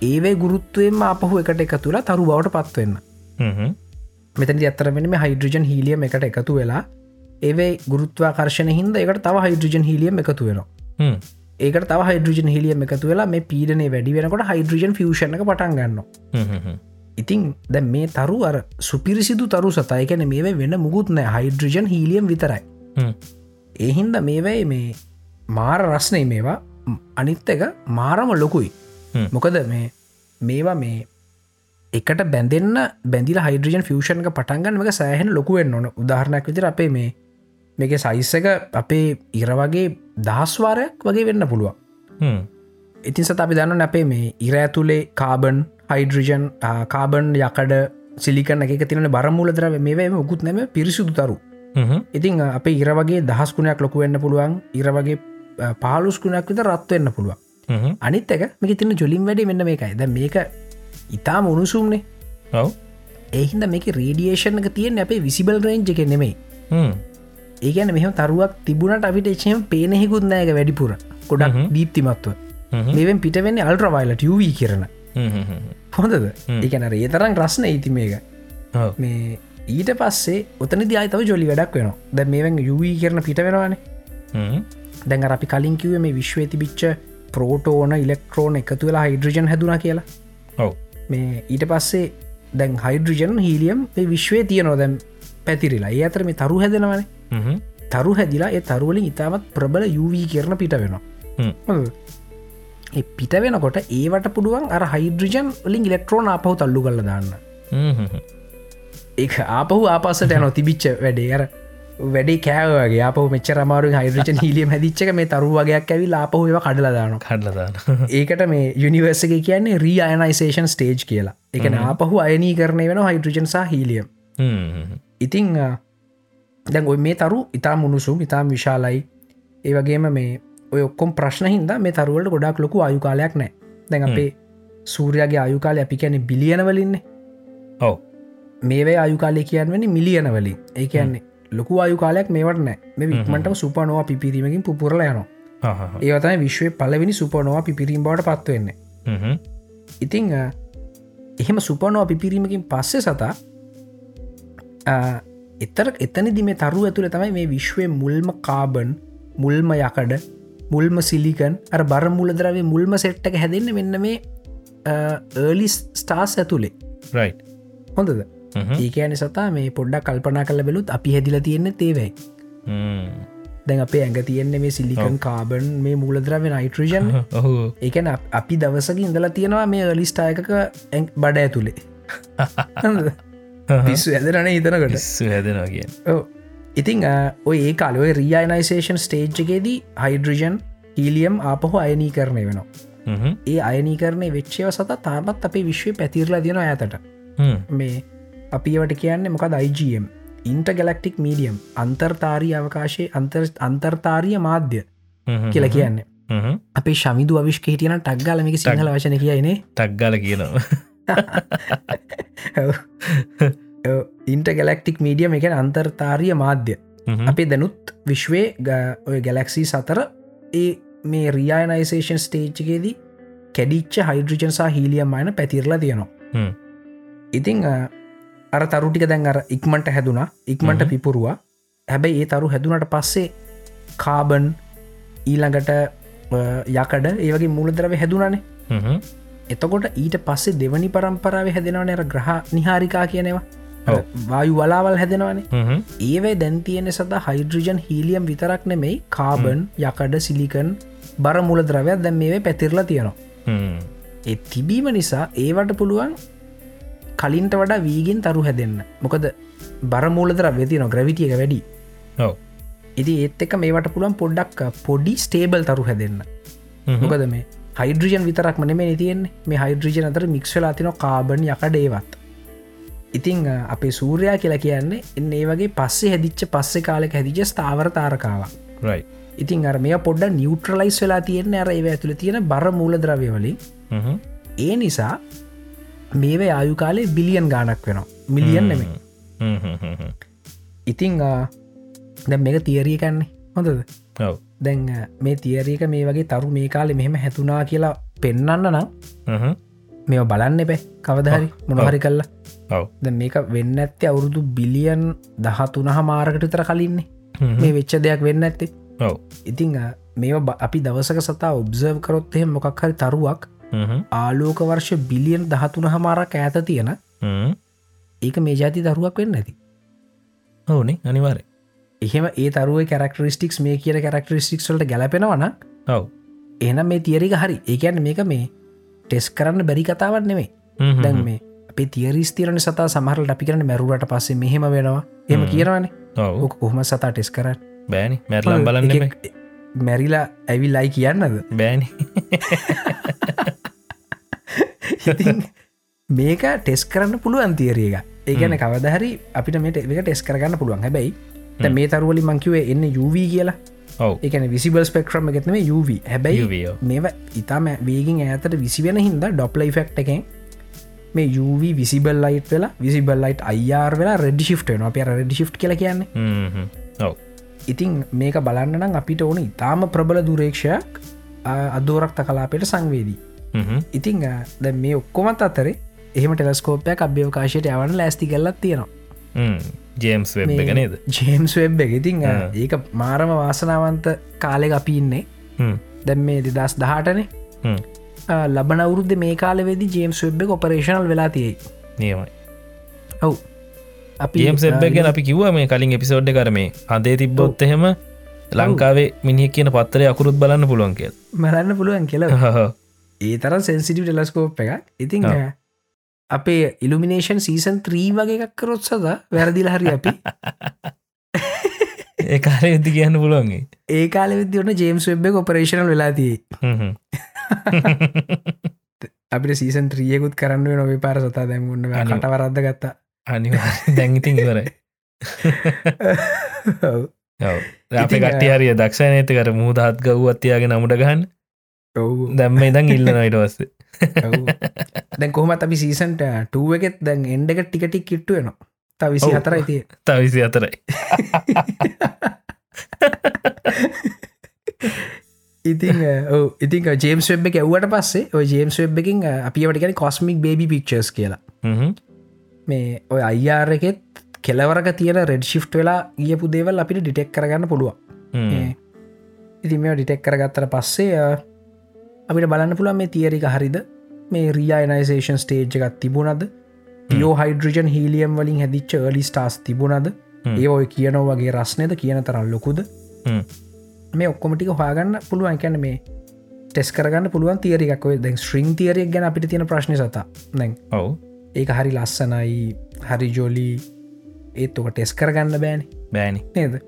ඒවේ ගුරුත්තුවම අපහු එකට එකතුලා තරු බවට පත්වවෙන්න. මෙතන අත්තරෙන මේ හයිඩ්‍රජන් හිලියම් එකට එකතු වෙලා ඒවේ ගුරුත්වාකර්ශණ හින්ද එකට තව හයිඩ්‍රජන් හිලියම් එකතු වෙනවා. ඒකට තව හයිඩ්‍රජන් හිලියම් එකතු වෙලා මේ පීඩනේ වැඩි වෙනකොට හයිඩ්‍රජන් ෆියෂණ එක පටන් ගන්න හ්ම් හ්ම් හ්ම්. ඉතිං දැ මේ තරු අර සුපිරිසිදු තරු සතයකැන මේ වෙන මුකුත් නෑ හයිඩ්‍රජන් හිලියම් විතරයි. ඒහින්ද මේවැයි මේ මාර රස්නය මේවා අනිත් එක මාරම ලොකුයි. මොකද මේ මේවා මේ එකට බැඳෙන්න්න බැඳිල හයිඩ්‍රජන් ෆියෂන්ක පටන්ගන්නක සෑහෙන ලොකුවෙන් ඕන. උදාහරණයක් විදිර අපේ මේ මේක සයිස්සක අපේ ඉරවගේ දහස්වාරයක් වගේ වෙන්න පුළුවන්. ඉතින් සත අපි දන්න අපේ මේ ඉර ඇතුළේ කාබන් හයිඩ්‍රජන් කාබන් යකඩ සිලිකන එක තින බරමූල දර මේවම උකුත් නැම පිරිසිදු තරු. ඉතින් අපේ ඉරවගේ දහස්කුණයක් ලොකු වෙන්න පුළුවන් ඉරවගේ පාලුස්කුණයක් විත රත්වවෙන්න පුළුවන් හ්ම්. අනිත් එක මේක තින ජොලින් වැඩි මෙන්න මේකයි ද මේක ඉතාම උණුසුම්නේ ඔව්. එහින්ද මේක රේඩියේෂන් එක තියෙන් අපේ විසිබල් රේන්ජ් එක නෙමෙයි. ඒගැන මෙහම තරුවක් තිබුණට අපිට එච්චම පේනෙහිකුත් නෑක වැඩිපුර ගොඩක්. දීප්තිමත්ව. මෙවෙන් පිටවෙන්නේ අල්ට්‍රවයිලට යවී කරන. හොඳද. එකන රේතරම් රස්න ඉති මේක. මේ ඊට පස්සේ ඔතන දියතව ජොලි වැඩක් වෙන දැ මේවෙන් යවී කරන පිට වෙනවානේ. දැන් අපි කලින් කිව මේ විශ්වය තිබිච්ච ප්‍රෝටෝන ඉලෙක්ට්‍රෝන එකතු වෙලා හයිඩ්‍රජන් හැදුනා කියලා. ඔව්. මේ ඊට පස්සේ දැන් හයිඩ්‍රජන් හීලියම් විශ්වය තියනෝ දැම් පැතිරිලා. ඒ අතර මේ තරු හැදෙනවනේ. තරු හැදිලා ඒ තරුවලින් ඉතාමත් ප්‍රබල යවී කරන පිට වෙනවා. පිට වෙනකොට ඒවට පුළුවන් අර හයිඩ්‍රජන් වලින් ඉලෙක්ට්‍රෝන අපහු තල්ලු කල දාන්න. ඒ ආපහු ආපසට යන තිබිච්ච වැඩේ. අර වැඩේ කෑවගේ අප මෙචරමාරු හයිඩ්‍රජන් හිලියම් හැදිච්චක මේ තරු වගේයක් ඇවි ලාපහුව කඩලදාන කඩලා දාන [laughs] ඒකට මේ යුනිවර්සක කියන්නේ රීඅයනයිසේෂන් ස්ටේජ් කියලා. එක ආපහු අයනී කරණය වෙන හයිඩ්‍රජන්සා හිලියම් හ්ම් හ්ම්. ඉතිං දැන් ඔය මේ තරු ඉතා මුණුසුම් ඉතාම් විශාලයි. ඒ වගේම මේ ඔය ඔක්කොම් ප්‍රශ්න හින්ද මේ තරුවලට ගොඩක් ලොකු අයුකාලයක් නෑ දැන් අපේ සූරයාගේ අයුකාලය අපි කියන බිලියනවලින්නේ ඔව්. මේවේ අයුකාලය කියන්වනි මිලියන වලින්. ඒ කියන්නේ ලොකු අයුකාලයක් මේවට නෑ මේ වික්මටම සුපනෝවා පිපිරීමකින් පුරල යනවා. ඒවතයි විශ්වය පලවෙනි සුපනෝවා පිපිරීම් බවට පත්වවෙන්නේ. ඉතිං එහෙම සුපනෝවා පිපිරීමකින් පස්සේ සතා එතර එතනදි මේ තරු ඇතුළ තමයි මේ විශ්වය මුල්ම කාබන් මුල්ම යකඩ මුල්ම සිලිකන් අර බර මුලදරවේ මුල්ම සෙට්ටක හැදෙන්න්න මෙන්න මේ ඒලිස් ස්ටාස් ඇතුළේ රයිට්. හොඳද. ඒකෑන සතා මේ පොඩ්ඩක් කල්පනා කල බැලුත් අපි හැදිල තියෙන්නේ තේවයි. හ්ම්. දැන් අපේ ඇඟ තියෙන්නේ මේ සිල්ලිකන් කාබන් මේ මූලදරව නයිට්‍රජන් ඒකන අපි දවසක ඉඳලා තියෙනවා මේ ලිස්ටායකක බඩ ඇතුළේ [laughs] පිස්සු ඇදරන හැදෙනවා කියෙන් ඔව්. ඉතිං ඔය ඒ කාලොය රියනයිසේෂන් ස්ටේජ්කේදී හයිඩ්‍රජන් හීලියම් ආපහු අයනී කරණය වෙනවා. හ්ම් ඒ අයනී කරණය වෙච්චයව සත තාමත් අපේ විශ්වය පැතිරලා දෙන ඇතට හ්ම්. මේ අපිවට කියන්නේ මොකද IGM ඉන්ට ගැලක්ටික් මීඩියම් අන්තර්තාරී අවකාශය අන්තර් අන්තර්තාරිය මාධ්‍ය. කියලා කියන්නේ. අපේ ශමිදු අවිශ්ක හිටියන ටක්ගලමික සිංහල වශන කියනේ ටක්ගාල කියනවා. ඉන්ට ගැලක්ටික් මීඩියම එක අන්තර්තාරිය මාධ්‍ය. අපේ දැනුත් විශ්වය ග- ඔය ගැලක්සි සතර ඒ මේ රියනයිසේෂන් ස්ටේච්චකේදී කැඩිච්ච හයිඩ්‍රජන්සා හීලියම් අයන පැතිරලා තියෙනවා. ඉතිං අර තරුටික දැන් අර ඉක්මට හැදුනා ඉක්මට. පිපුරුවා හැබැයි ඒ තරු හැදුනට පස්සේ කාබන් ඊළඟට යකඩ ඒවගේ මුලදරව හැදුනනේ. එතකොට ඊට පස්සේ දෙවනි පරම්පරාව හැදෙනවන අර ග්‍රහ නිහාරිකා කියනවා. වායු වලාවල් හැදෙනවානේ. ඒවයි දැන් තියෙන සද හයිඩ්‍රජන් හීලියම් විතරක් නෙමෙයි කාබන් යකඩ සිලිකන් බර මුල ද්‍රවයක් දැන් මේවේ පැතිරලා තියෙනවා. ඒ තිබීම නිසා ඒවට පුළුවන් කලින්ට වඩා වීගෙන් තරු හැදෙන්න මොකද බරමූලදර වෙතින ග්‍රවිටියක වැඩි ඔව්. ඉති ඒත් එක මේවට පුළුවන් පොඩ්ඩක් පොඩි ස්ටේබල් තරු හැදෙන්න. මොකද මේ හයිඩ්‍රජන් විතරක් මනෙමේ තියෙන්නේ මේ හයිඩ්‍රජන අතර මික්ස්වෙලා තින කාබන් යකඩේවත් ඉතිං අපේ සූරයා කියලා කියන්නේ එන්න ඒ වගේ පස්සේ හැදිච්ච පස්සෙ කාලෙක හැදිච ස්ථාවර තාරකාව රයිට්. ඉතින් අර මේ පොඩ්ඩ නිියවට්‍රලයිස් වෙලා තියෙන අර ඒව ඇතුළ තියෙන බර මූල ද්‍රව්‍යවලින් හ්ම් හ්ම්. ඒ නිසා මේවේ ආයු කාලේ බිලියන් ගානක් වෙනවා. මිලියන් නෙමේ. ඉතිං දැ මේක තියරිය කන්නේ හොඳද? දැන් මේ තියරීක මේ වගේ තරු මේ කාලෙ මෙහෙම හැතුනා කියලා පෙන්නන්න නම් මෙ බලන්න එපැ. කවදහරි මොනහරි කල්ලා ද මේක වෙන්න ඇත්තේ අවුරුදු බිලියන් දහතුනහ මාරකට තර කලින්නේ මේ වෙච්ච දෙයක් වෙන්න ඇත්තේ ඉතිං මේ අපි දවසක සතා ඔබ්සර්ව් කරොත්හෙ මොකක් හරි තරුවක් ආලෝක වර්ෂ බිලියන් දහතුන හමාරක් ඇත තියෙන. ඒක මේ ජාති දරුවක් වෙන්න ඇති. ඕනේ අනිවාරය එහෙම ඒ තරුව කරක්ටරිස්ටික්ස් මේ කිය කරක්ටරිස්ටික්ස්වලට ගැලපෙනවන ඔව. එනම් මේ තියරික හරි. ඒකැන මේක මේ ටෙස් කරන්න බැරි කතාවත් නෙමේ දැන් මේ අපේ තියරිස් තිරණ සතා සමහරට අපි කරන මැරුවට පස්සේ මෙහෙම වෙනවා. එම කියනවනේ. ඕක කොහොම සතා ටෙස් කරන්න? බෑනි. මැරලම් බලන්න මැරිලා ඇවි ලයි කියන්නද? බෑනි [laughs] මේක ටෙස් කරන්න පුළුවන් තියරේක ඒගැන කවදහරි අපිට මේට එක ටෙස් කරගන්න පුළුවන්. හැබැයි මේ තරුවලි මංකිවේ එන්න UV කියලා. ඔව. එකන විසිබල් ස්පෙක්ට්‍රම එකත්ම UV හැබැයි. මේ ඉතාම වේගින් ඇතට විසි වෙන හින්ද ඩොප්ලයි ෆෙක්් එකෙන් මේ UV විසිබල් ලයිට් වෙලා විසිබල් ලයිට් අයිර් වෙලා රෙඩි ශිප්ට න අප රෙඩි ශිප් කියල කියන්නේ. ඉතින් මේක බලන්න නම් අපිට ඕන ඉතාම ප්‍රබල දුරේක්ෂයක් අදෝරක්ත කලාපයට සංවේදී ඉතිං ද මේ ඔක්කොමත් අතරේ එහෙම ටෙලස්කෝපයක් අභ්‍යවකාශයට යවන ලෑස්ති කල්ලත් තියෙනවා. ජේම්ස් වෙබ් එක නේද? ජේම්ස් වෙබ් එක. ඉතිං ආ. ඒක මාරම වාසනාවන්ත කාලෙ අපි ඉන්නේ. හ්ම්. දැම් මේ දෙදස් දහටනේ. ලබන අවුරුද්ධ මේ කාලවෙදි ජේම්ස් වෙබ් එක ඔපරේෂනල් වෙලා තියෙයි. නියමයි. ඔව්. අපි ජේම් සෙබ් ගැන අපි කිව්ව මේ කලින් එපිසෝඩ් කරමේ හදේ තිබ්බොත් එහෙම ලංකාවේ මිනිහ කියන පත්තරය අකුරුත් බලන්න පුළුවන් කියල්. මරන්න පුළුවන් කියල [laughs] ඒ තරම් සෙන්සිටිව ටෙලස්කෝප් එක ඉතිං ඔව්. අපේ ඉල්ිනේෂන් සීසන් ත්‍රී වගේ එකක් කරොත් සද වැරදිල හරි අපි. [laughs] ඒ කාරය විදි කියන්න පුළුවන්ගේ ඒ. කාල විදිවන ජේම්ස් වෙබ් එක ඔපරේෂනල් වෙලාතියේ හ්ම්. [laughs] අපිට සීසන් ත්‍රියකුත් කරන්න නොව පාර සතා. දැමුන්න කට වරද්ද ගත්තා. අනිවා. දැංගිතින් ඉවරයි. [laughs] අප ඉතින්, කට්ටි හරිය දක්ෂ නේත කර මුහදත් ගව් අත්තියාගේ නමුට ගහන්න. දැම්ම ඉදං ඉල්ල නොයිටවස්සේ ඔව්. දැන් කොහමත් අපි සීසන්ට ටුව එකෙත් දැන් එන්ඩ එක ටිකටික් කිට්ටුවනවා ත විසි ඔව්. හතරයි තිය තවිසි අතරයි ඉතින් ඉතින් ජේම්ස් වෙබ් එක ඇව්වට පස්සේ ඔය ජේම්ස් වෙබ් එකින් අපිට ගැන කොස්මික් බේබි පික්චර්ස් කියලා. මේ ඔය අයිර් එකෙත් කෙලවරක තියෙන රෙඩ් ශිෆ්ට් වෙලා ගියපු දේවල් අපිට ඩිටෙක් කරගන්න පුළුවන් හ්ම්. ඉති මේ ඩිටෙක් කරගත්තර පස්සේ අපිට බලන්න පුළුවන් මේ තියරික හරිද? මේ රියනයිසේෂන් ස්ටේජ් එකත් තිබුණද? පියෝ හයිඩ්‍රජන් හීලියම් වලින් හැදිච්ච ලි ස්ටාස් තිබුණද. ඒ ඔය කියනෝ වගේ රස්නයද කියන තරල් ලොකුද. මේ ඔක්කොමටික හොයාගන්න පුළුවන්. කැන මේ ටෙස් කරගන්න පුළුවන් තියරිකක් දැන් ශ්‍රීන් තියරියක් ගැන අපිට තියෙන ප්‍රශ්න සතා. දැන් ඔව්. ඒක හරි ලස්සනයි හරි ජෝලි ඒත් ඔක ටෙස් කරගන්න බෑන. බෑනි. නේද?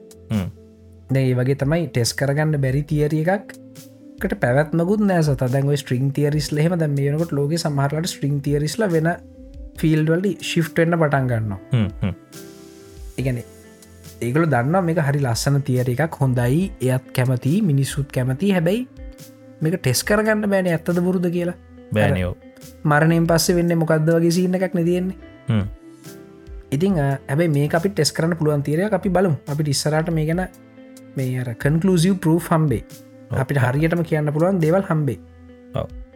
ඒ වගේ තමයි ටෙස් කරගන්න බැරි තියරිය එකක් කට පැවත්මකුත් නෑ සත. දැන්ව ස්ට්‍රිං තියරිස් ලහෙම දැ මේනකොට ලෝක සමහරලට ස්ට්‍රිං තියරිස්ල වෙන ෆිල්ඩවලි ශිෆ්ටෙන්න්න පටන් ගන්නවා. හ්ම්. හ්ම්. එකන ඒගල දන්න මේක හරි ලස්සන තියර එකක් හොඳයි එයත් කැමති මිනිස්සුත් කැමති. හැබැයි මේක ටෙස් කරගන්න බෑන ඇත්තද පුරුද කියලා. බෑනියෝ මරණයෙන් පස්සේ වෙන්න මොකක්ද වගේ සින්න එකක් නතියෙන්නේ හ්ම්. ඉතින් ඇබයි මේ අපි ටෙස් කරන්න පුළුවන් තීරය අපි බලමු. අපි ඉස්සරට මේ ගැන මේ අර කන්කලසිව් පර් හම්බේ අපිට හරියටම කියන්න පුළුවන් දේවල් හම්බේ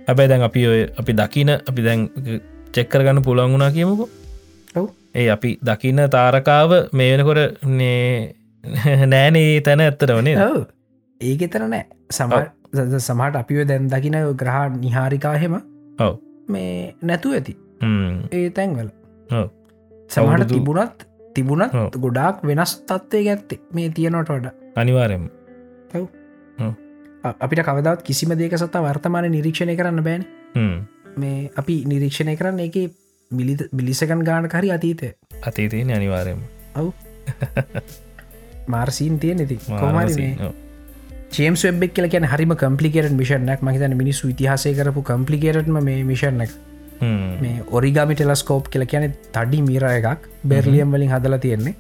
හැබැයි දැන් අපි ඔය අපි දකින අපි දැන් චෙක්කරගන්න පුළන් වුණා කියමුකු. ඒ අපි දකින්න තාරකාව මේ වෙනකොට නෑනේ තැන ඇත්තට වනේ ඔව්. ඒක තර නෑ. සම සමහට අපිව දැන් දකින ග්‍රහ නිහාරිකාහෙම ඔව්. මේ නැතු ඇති. ඒ තැන්වල. සමහට තිබුණත් තිබුණත්. ගොඩාක් වෙනස් තත්වය ඇත්තේ මේ තියනොට වඩ. අනිවාරයම අපිට කවදත් කිසිම දේක සතා වර්තමාන නිරීක්ෂණය කරන්න බෑන. මේ අපි නිරීක්ෂණය කරන්න [laughs] එක මිලිසකන් ගාන කරි අතීතය. අතීතයෙන් අනිවාරයම ඔව්. මාර්සීන් තිය නැති කොමරි මේ චේම්ස් වෙබ් කියල කියන හරිම කම්පලිකේට මිෂනක් මහිතන මිනිස්සු ඉතිහාසය කරපු කම්පලිකේටම මේ මිෂණක් මේ ඔරිගාමි ටෙලස්කෝප් කියල කියන තඩි මීර එකක්. බෙර්ලියම් වලින් හදලා තියෙන්නේ.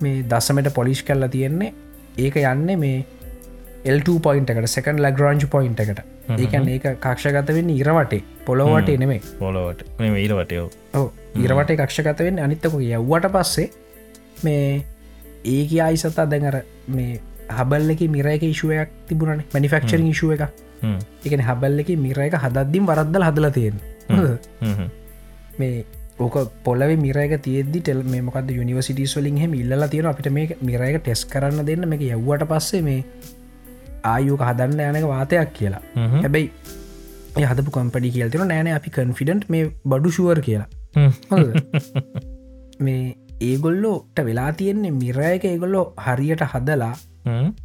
මේ දසමට පොලිෂ් කල්ලා තියෙන්නේ. ඒක යන්නේ මේ එල්2 පොයින්ට එකට සකන් ලගරංජ් පොයින්ට එකට. ඒකන් ඒක කක්ෂගත වෙන්න ඉරවටේ පොළොවට නෙමේ පොලොවට ඊරවටයෝ ඕ ඉරවට කක්ෂගත වෙන්න අනිත්තක යව්වට පස්සේ මේ ඒක ආයි සතා දැඟර මේ හබල්ල එක මිරයක ඉශුවයක් තිබුණන. මනිෆක්චරින් ඉශුව එක එකන හබල්ල එක මිරයක හදද්දිම් වරද්දල හදල තියෙන මේ ඕක පොලව මිරයක තියද්දි ටෙල් මොකද යනිවසිටස් වලින් හෙම ඉල්ල තියෙන අපිට මේ මිරයක ටෙස් කරන්න දෙන්න. මේ යව්වට පස්සේ මේ ආයුක හදන්න යනක වාතයක් කියලා. හැබැයි ඒ හදපු කම්පඩි කියල්තින නෑන අපි කන්ෆිඩන්ට් මේ බඩු ශුවර් කියලා? [laughs] මේ ඒගොල්ලෝට වෙලා තියෙන්නේ මිරයක ඒගොල්ලෝ හරියට හදලා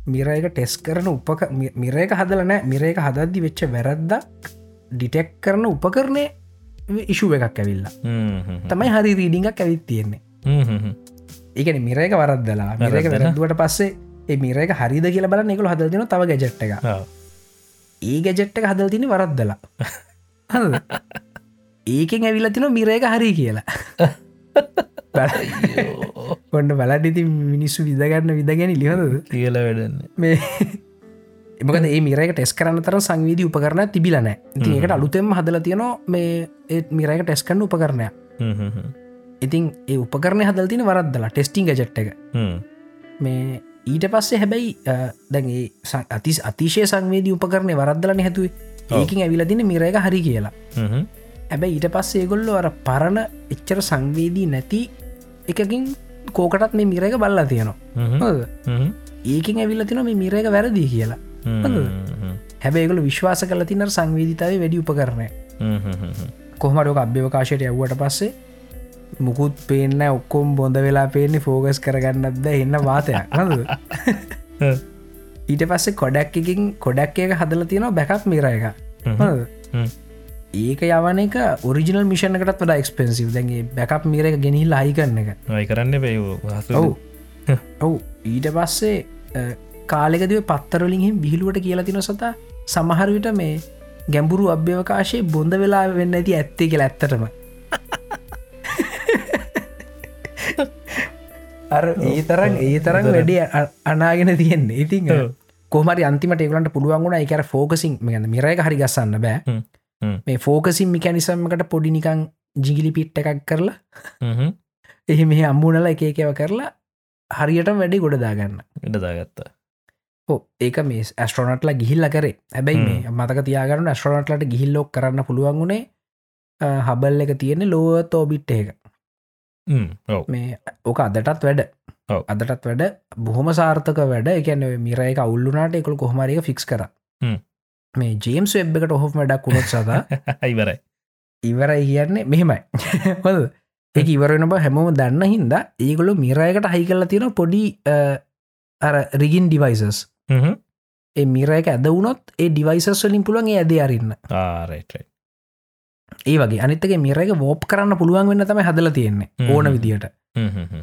මිරයක ටෙස් කරන උපක මිරයක හදලනෑ මිරයක හදද්දි වෙච්ච වැරද්දක් ඩිටෙක් කරන උපකරණය ඉශුව එකක් ඇවිල්ලා. තමයි හරි රීඩිංගක් ඇවිත් තියෙන්නේ. ඒකන මිරයක වරද්දලා මිරයක වැරදුවට පස්සේ ඒ මිරයක හරිද කියල බල නිකළ හදදින තව ගැජට්ට එක ඒ ගැජෙට්ට එක හදල් තින වරද්දලා? ඒකෙන් ඇවිල්ල තින මිරයක හරි කියලා. කොඩ බලඩිති මිනිස්සු විදගන්න විදගැන ලිහද කියල වැඩන්න. මේ එමකද ඒ මිරක ටෙස් කරන්න තර සංවීධ උපකරන තිබිලන ඒකට අලුතෙම හදල තියනවා මේ ඒත් මිරයක ටෙස් කරන්න උපකරණය ඉතින් ඒ උපකරන හදල් තින වරද්දලා ටෙස්ටිං ජට් එක. මේ ඊට පස්සේ හැබැයි දැන්ගේ අතිස් අතිශය සංවේදී උපකරණය වරද්දලන හැතුවේ ඒකින් ඇවිල දින මිරයක හරි කියලා. හැබැයි ඊට පස්සේ ඒගොල්ලො අර පරණ එච්චර සංවේදී නැති එකකින් කෝකටත් මේ මිරක බල්ලා තියෙනවා? ඒකින් ඇවිල්ල තින මේ මිරක වැරදි කියලා. හැබැයිගල විශ්වාස කල තිනර සංවේධතාව වැඩි උපකරණය කොහමටක අභ්‍යවකාශයට යව්වට පස්සේ මුකුත් පේන්න ඔක්කොම් බොඳ වෙලා පේන්නේ ෆෝගස් කරගන්නත්ද එන්න වාතයක්. හද ඊට පස්සේ කොඩක් එකින් කොඩක් එක හදල තියෙනවා බැකප් මිර එක? ඒක යවන එක ඔරිජිනල් මිෂණකටත් වඩ එක්ස්පෙන්සිව දැගේ බැකප් මිර එක ගෙනහිල් අයි කරන්න එක. ඔයි කරන්න පය ඔව්. ඔව්. ඊට පස්සේ කාලෙකදව පත්තරලින්හිම් බිහිලුවට කියලා තින සතා සමහරවිට මේ ගැඹුරු අභ්‍යවකාශය බොඳ වෙලා වෙන්න ඇති ඇත්තේ කියලා ඇත්තටම අර ඒ තරන් ඒ තරන් වැඩේ අනාගෙන තියෙන්නේ. ඉතිං කොමරි අන්තිමට ඒකලට පුළුවන් වුණ එකර ෆෝකසින් මෙගන්න මිරයක හරි ගස්සන්න බෑ. මේ ෆෝකසින් මිකැනිසම්මකට පොඩිනිකං ජිගිලි පිට්ට එකක් කරලා එහි මෙහ අම්බුණල එක එකව කරලා හරියට වැඩි ගොඩදාගන්න ඉඩදාගත්තා ඒක මේ ඇස්ට්‍රෝනට්ල ගිහිල්ල කරේ. හැබැයි මේ මතක තියාගන්න ඇස්ට්‍රෝනට්ලට ගිහිල්ලොක් කරන්න පුළුවන් වුණේ හබල් එක තියෙන ලෝව තෝබිට් එක මේ ඕක අදටත් වැඩ. අදටත් වැඩ බොහොම සාර්ථක වැඩ. එකන මිරයක අවුල්ලුනාට එකකු කොහමරික ෆික්ස් කර. මේ. ජේම්ස් වෙබ් එකට ඔහොම වැඩක් වුණොත් සදා [laughs] ඉවරයි. ඉවරයි කියන්නේ මෙහෙමයි. [laughs] හොද එක ඉවරෙන බ හැමෝම දන්න හින්දා ඒගොලු මිරයකට හයි කරලා තියෙන පොඩි අර රිගින් ඩිවයිසස් ඒ මිරයක ඇද වුණොත් ඒ ඩිවයිසස් වලින් පුළුවන් ඇද අරන්න. ආරයිටයි ඒ වගේ. අනිත්තක මිරක වෝප් කරන්න පුළුවන් වෙන්න තම හදල තියෙන්නේ. ඕන විදියට.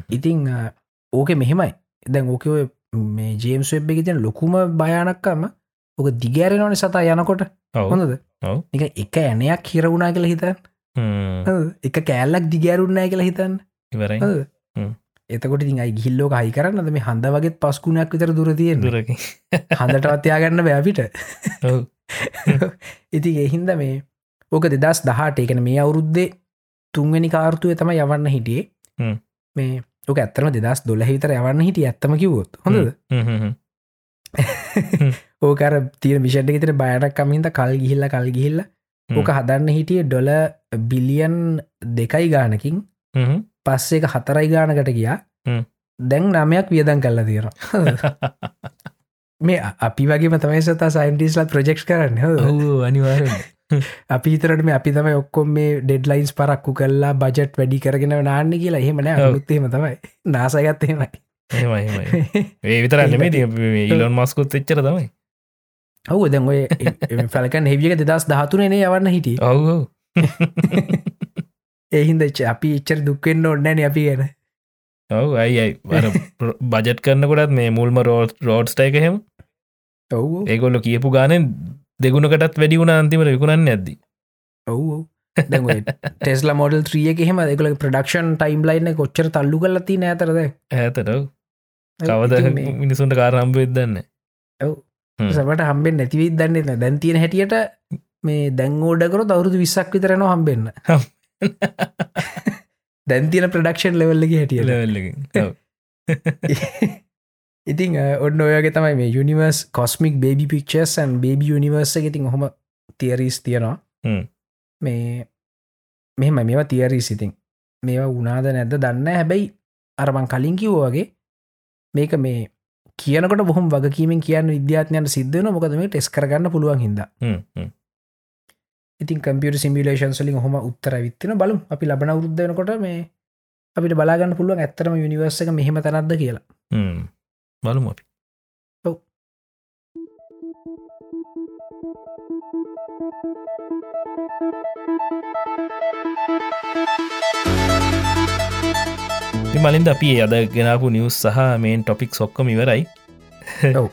ඉතිං ඕක මෙහෙමයි. දැන් ඕක මේ ජේම්ස් වෙබ් එක තින ලොකුම භයානක්කම ඕක දිගෑරෙනවන සතා යනකොට. හොඳද. එක එක ඇනයක් හිරවුණා කියලා හිතන් එක කෑල්ලක් දිගෑරුන්නෑ කියලා හිතන්න. ඉවරයි. එතකොට ඉතින් අයි ගිල්ලෝක හයි කරන්න මේ හඳ වගේ පස්කුණයක් විතර දුර තියෙන දුරකි හඳටවත්යාගන්න බෑපිට ඔව්. [laughs] ඉති එහින්ද මේ ඕක දෙදස් දහට එකන මේ අවුරුද්දේ තුන්වැනි කාර්තුය තම යවන්න හිටියේ. මේ ඕක ඇත්තරම දෙදස් දොල හිතර යවන්න හිටිය ඇත්තම කිවොත් හොඳද? ඕකර තිය විෂට් ගෙතර බයටක් කමින්ද කල් ගිහිල්ල කල් ගිහිල්ල ඕක හදන්න හිටිය ඩොල බිලියන් දෙකයි ගානකින්. පස්සේ එක හතරයි ගානකට ගියා. දැන් නමයක් වියදන් කල්ල තියෙන [laughs] මේ අපි වගේ තමයි සතා සයින්ටිස්ල ප්‍රජෙක්් කරන්න. හ ඔහු අනිවාර [laughs] අපි හිතරට මේ අපි තම ඔක්කොම මේ ඩෙඩ්ලයින්ස් පරක්කු කල්ලා බජට් වැඩි කරගෙන නාන්න කියලා එහෙමන ඔව්. අලුත්තේම තමයි. නාසගත් එහෙමයි. ඒ විතර නෙමේ ඉලොන් මස්කුත් එච්චර තමයි. ඔහු දැන් ඔය ෆැලකන් හෙවියක දෙදස් දහතුනනේ යවන්න හිටිය. ඔවු එහින්ද [laughs] අපි එච්චර දුක්වෙන්න ඔන්නන අපි ගැන. ඔවු අයියි බජට් කරන්නකොටත් මේ මුල්ම රෝඩ් රෝඩ්ස්ට එක හෙම ඔවු ඒගොල්ල කියපු ගානෙන් දෙගුණකටත් වැඩි වුණ අන්තිමට විකුණන්න ඇද්දි ඔවු ටෙස්ල මොඩල් ත්‍රිය එහෙම දෙකල ප්‍රඩක්ෂන් ටයිම් ලයින්න කොච්චර තල්ලු කලති නෑතරද ඇතට කවද මිනිසුන්ට කාරම්භ වෙදන්න ඔව්. සමට හම්බෙන් නැතිවීත් දන්න දැන් තියෙන හැටියට මේ දැන් ෝඩකරු අවුරුදු විස්සක් විතරන හම්බෙන්න. [laughs] දැන් තියෙන ප්‍රඩක්ෂන් ලෙවල්ලගේ හැටියට. ලවෙල්ලකින් [laughs] [laughs] ඉතිං ඔන්න ඔයගේ තමයි මේ යනිවර්ස් කොස්මික් බේබි පික්චර්සන් බේබි යනිවර්ස ඉතින් හොම තියරීස් තියෙනවා. මේ මෙහෙම මේවා තියරී සිතින් මේවා උනාද නැද්ද දන්න හැබැයි අරමං කලින් කිව්වාගේ මේක මේ කියනකට බොහොම වගකීමෙන් කියන්න විද්‍යාත්යන්ට සිද්ධන මොකද මේ ටෙස් කරගන්න පුළුවන් හිද. ඉතින් කම්පියට සිමිලේෂන් සලින් හොම උත්තර විත්තින බලු අපි ලබන උරුද්ධනකොට මේ අපිට බලාගන්න පුළුවන් ඇත්තරම යනිවර්සක මෙහෙම තැනක්ද කියලා. බලමු අපි ඔව්. මලින්ද අපි අද ගෙනපු නිවස් සහ මේන් ටොපික් සොක්කම ඉවරයි [laughs] ඔව්.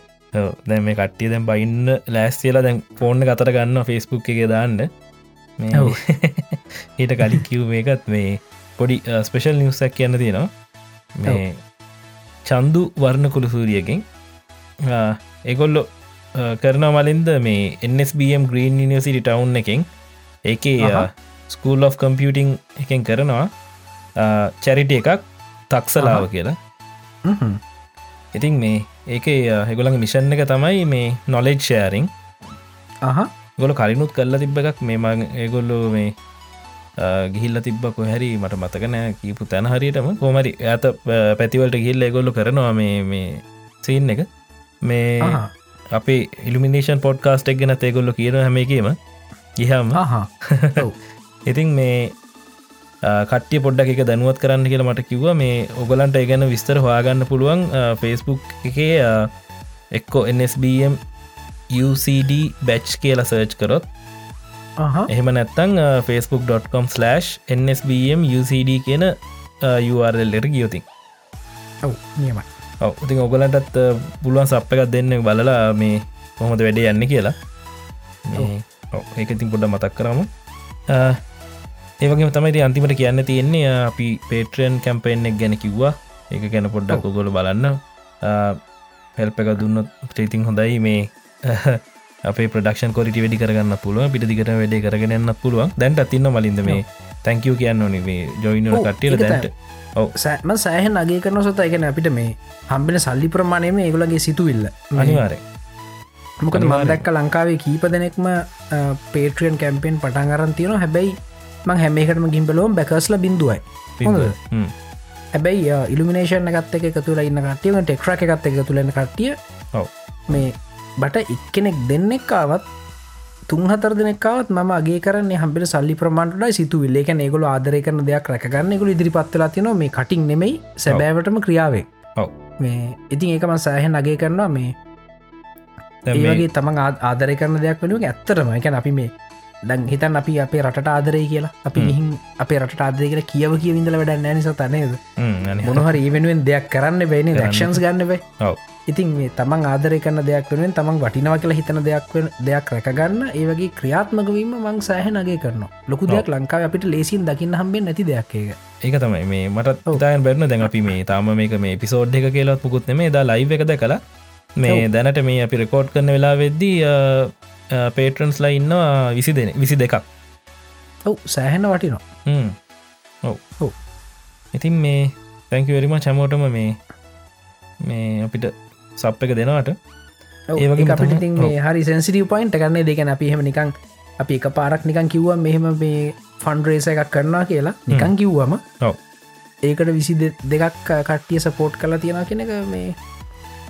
දැන් මේ කට්ටිය දැන් බයින්න ලෑස්තිලා දැන් ෆෝර්න කතර ගන්න ෆෙස්බුක් එක දාන්න. [laughs] ඊට කලින් කිව් මේකත් මේ පොඩි ස්පෙෂල් නිවසක් කියන්න තියෙනවා මේ චන්දු වර්ණ කුළු සූරියකින් එගොල්ලො කරන මලින්ද මේ NSBM ග්‍රීන් නිසිටි ටවුන් එකින් ඒක. ස්කූල් of කම්පියටිං එකෙන් කරනවා චැරිට එකක් තක්සලාව කියලා. ඉතින් මේ ඒක හෙගොළඟ මිෂන් එක තමයි මේ නොලෙජ් ෂෑරිං ගොල කලිනුත් කල්ල තිබ්බ එකක් මං ඒගොල්ලෝ මේ ගිහිල්ල තිබ්බකො හැරි මට මතකනෑ කීපු තැන හරියටම. කොමරි ඇත පැතිවලට ගිල්ල ගොල්ලු කරනවා මේ සීන් එක. මේ අපේ ඉල්ිමිනේෂන් පොඩ්කාස්ට් එක් ගැන ඒගොල්ල කියන හැම එකීම. ගිහම ඔව්. [laughs] ඉතින් මේ කට්ටිය පොඩ්ඩක් එක දැනුවත් කරන්න කියලා මට කිව්ව. මේ ඔගලන්ට ඒගැන විස්තර හොයාගන්න පුළුවන්. ෆස්බුක් එකේ එක්කෝ NSBM UCD බැච් කියලා සර්ච් කරොත් එහෙම නැත්තං facebook.com/ NSBM UCD කියන URL එට ගියෝතින්. ඔව් නියමයි. ඔව ඉතින් ඔගලන්ටත් පුළුවන් සප් එකක් දෙන්න බලලා මේ කොහොමද වැඩේ යන්න කියලා. ඒක ඉතින් පොඩ මතක් කරම. ඒවගේ තමයි අන්තිමට කියන්න තියෙන්නේ අපි පේට්‍රයන් කැම්පෙන් එක් ගැන කිව්වා. ඒක ගැන පොඩ්ඩක් ඔගොල බලන්න. හෙල්ප එක දුන්නොත් ප්‍රීතින් හොඳයි මේ [laughs] අපේ ප්‍රඩක්ෂන් කොරිටි වැඩි කරගන්න පුළුව පිට දිකට වැඩේ කරගෙනන්න පුළුවන්. දැන්ට තින්න මලින්ද මේ තැංකව කියන්න ඕනි ඔව්, කට්ටියට දැන්ට. සෑම සෑහන් අගේ කරන සොත. එකන අපිට මේ හම්බෙන සල්ලි ප්‍රමාණයම ඒගොලගේ සිතුවිල්ල. අනිවාරය මොකද. මදැක්ක ලංකාවේ කීප දෙනෙක්ම පේට්‍රියන් කැම්පෙන් පටන් අරන් තියෙන හැබැයි මං හැමේකටම ගිම්බලෝම් බැකස්ල බිඳුවයි? හැබැයි ඉල්ිනේෂන් එකත් එක තුළ ඉන්න කටියව ටෙක්්‍ර එකත් එක තුළන්න කට්ටිය ඔව්. මේ බට එක්කෙනෙක් දෙන්නෙක්කාවත් තුන්හතර දෙනෙක්කාවත් ම ගේ කරන්න හම්බෙට සල්ලි ප්‍රමාණටයි සිතු විල්ලේක ඒගොල ආදරය කරන දෙයක් රැකගන්න ගොල ඉදිරිපත්වලා තින මේ කටින් නෙමෙයි සැබෑවටම ක්‍රියාවෙන්. ඔව්. මේ ඉතින් ඒකම සෑහන් අගේ කරනවා මේ ඒවගේ තමන් ආ- ආදරය කරන දෙයක් වෙනුව ඇත්තරම එකැන අපි මේ දැන් හිතන් අපි අපේ රට ආදරය කියලා. අපි. මිහින් අපේ රට ආදරය කියලා කියව කියවිඳල වැඩ නැනිස තනේද මොනහරි ඒ වෙනුවෙන් දෙයක් කරන්න කරන්න. රක්ෂන්ස් ගන්න බයි ඔව් ඉතින් මේ තමන් ආදරය කරන දෙයක් වෙනුවෙන් තමන් වටිනව කියලා හිතන දෙයක් දෙයක් රැකගන්න ඒවගේ ක්‍රියාත්මකවීම මං සෑහනගේ කරන ලොකු දෙයක් ලංකාව අපිට ලේසින් දකින්න හම්බෙන් නැති දෙයක් ඒක. ඒක තමයි. මේ මටත් ඔව්. තායන් බැරන දැන් අපි මේ තාම මේක මේ පිසෝඩ් එක කියලත් පුකුත් නෙමේ දා ලයිව එකද කලා මේ දැනට මේ අපි රෙකෝඩ් කරන වෙලා වෙද්දී පේටරන්ස් ලා ඉන්නවා විසි දෙන විසි දෙකක්. ඔව් සෑහෙන වටිනවා. ඔව්. ඉතින් මේ තැංකිවරීම චමෝටම මේ මේ අපිට සප් එක දෙනවාට. ඔව්, ඒ වගේම ඒක අපිට හරි සැන්සිටිය පොයින්ට කරන්නේ දෙකැන අපි හෙම නිකං අපි එක පාරක් නිකන් කිව්ව මෙහෙම මේ ෆන්ඩරේස එකක් කරනවා කියලා නිකං කිව්වම ඒකට විසි දෙකක් කට්ටිය සපෝට් කලා තියෙන කෙනෙක මේ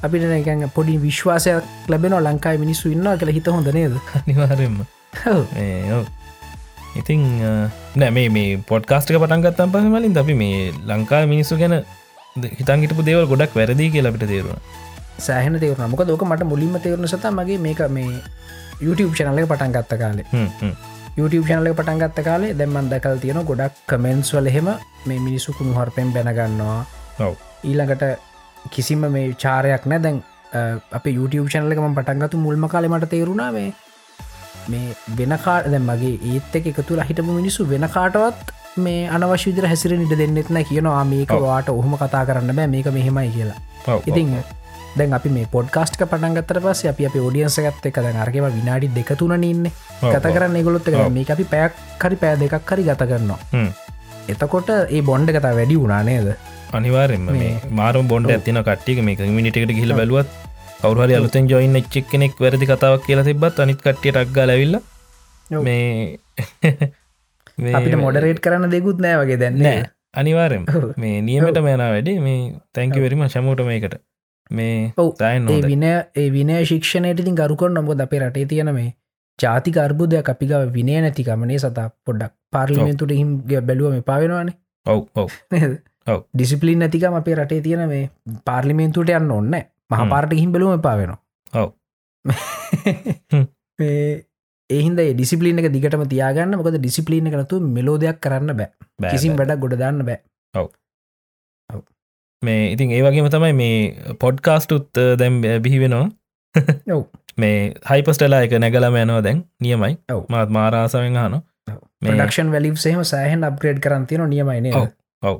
අපිට නැකැන් පොඩි විශ්වාසයක් ලැබෙන ලංකායි මිනිස්සු ඉන්නවා කියලා හිත හොඳ නේද? නිවාරෙන්ම. ඉතිං නෑ මේ මේ පොඩ්කාස්ටක පටන්ගත්තම් පහ මලින් අපි මේ ලංකා මිනිස්සු ගැන හිතන් හිටපු දේවල් ගොඩක් වැරදි කියලා අපිට තේරුණ සෑහන තේරුණ. මොක දෝක මට මුලින්ම තේරුණ සත මගේ මේක මේ YouTube චනලක පටන් ගත්ත කාලේ. YouTube චනල පටන් ගත්ත කාලේ දැම්මන් දැකල් තියෙන ගොඩක් කමෙන්ස් වල හෙම මේ මිනිස්සු කුණු හරපෙන් බැනගන්නවා ඊළඟට කිසිම මේ චාරයක් නෑ. දැන් අප YouTube චනලකම පටන්ගතු මුල්ම කාලෙමට තේරුණා මේ මේ වෙනකාට දැ මගේ ඒත් එක එකතු හිටපු මිනිස්සු වෙන කාටවත් මේ අනවශ්‍ය විදිර හැසිර නිට දෙන්නෙත්න කියනවා. මේක. වාට ඔහොම කතා කරන්න බෑ. මේක මෙහෙමයි කියලා. ඉතින් දැන් අපි මේ පොඩ්කාස්ට් පටන්ගත්තර පස්ස අපි අප ෝඩියන්ස ගත්ත එක දැන් අර්ගම විනාඩි දෙකතුන ඉන්න. ඔව්. කරන්න ගොලොත්. මේ අපි පැයක් කරි පෑ දෙකක් කරි ගත කරනවා. එතකොට ඒ බොන්්ඩ කතා වැඩි වුණා නේද? අනිවාරෙන්ම මේ මාරම් බොන්ඩ ඇතින කට්ටික මේ මිනිටකට හිල බැලුවත් කවරුහරි අලුතෙන් ජොයින් එච්චක් කෙනෙක් වැරදි කතාවක් කියලා තිබත් අනිත් කට්ටිය ටක්ගා ලැවිල්ල. [laughs] මේ අපිට මොඩරේට් කරන්න දෙකුත් නෑ වගේ දැන්න අනිවාරෙන්. මේ නියමට මෑන වැඩි. මේ තැංකිවරීම ශමෝට මේකට මේ ඔව්. ඒ වින ඒ විනය ශික්ෂණයට ඉතින් ගරුකොන් නොබොද අපේ රටේ තියෙන මේ ජාතික අර්බුදයක් අපිගව විනය නැතිකමනේ සතා පොඩ්ඩක් පාර්ලිමෙන්තුට හිම්ගේ බැලුවම පාවෙනවානේ ඔව් ඔව්. ඔව්. ඩිසිපලින් නැතිකම අපේ රටේ තියෙන මේ පාර්ලිමේන්තුට යන්න ඔන්න මහ පාරට හිම් බැලුවම පාවෙනවා ඔව්. [laughs] ඒහින්ද ඩිසිපලින එක දිගටම තියාගන්න. මොකද ඩිසිපලින කරතු මෙලෝදයක් කරන්න බෑ. කිසිම්. වැඩක් ගොඩ දාන්න බෑ මේ ඉතින් ඒ වගේම තමයි මේ පොඩ්කාස්ටුත් දැම් බිහි වෙනවා ඔව්. [laughs] මේ හයිපස්ටලා එක නැගලම යනවා දැන් නියමයි ඔව්. මාත් මාරාසාවෙන් හන මේ ඩක්ෂන් වැලිසේම සෑහන් අප්ග්‍රේඩ් කරන්තියන නියමයින ඔව්.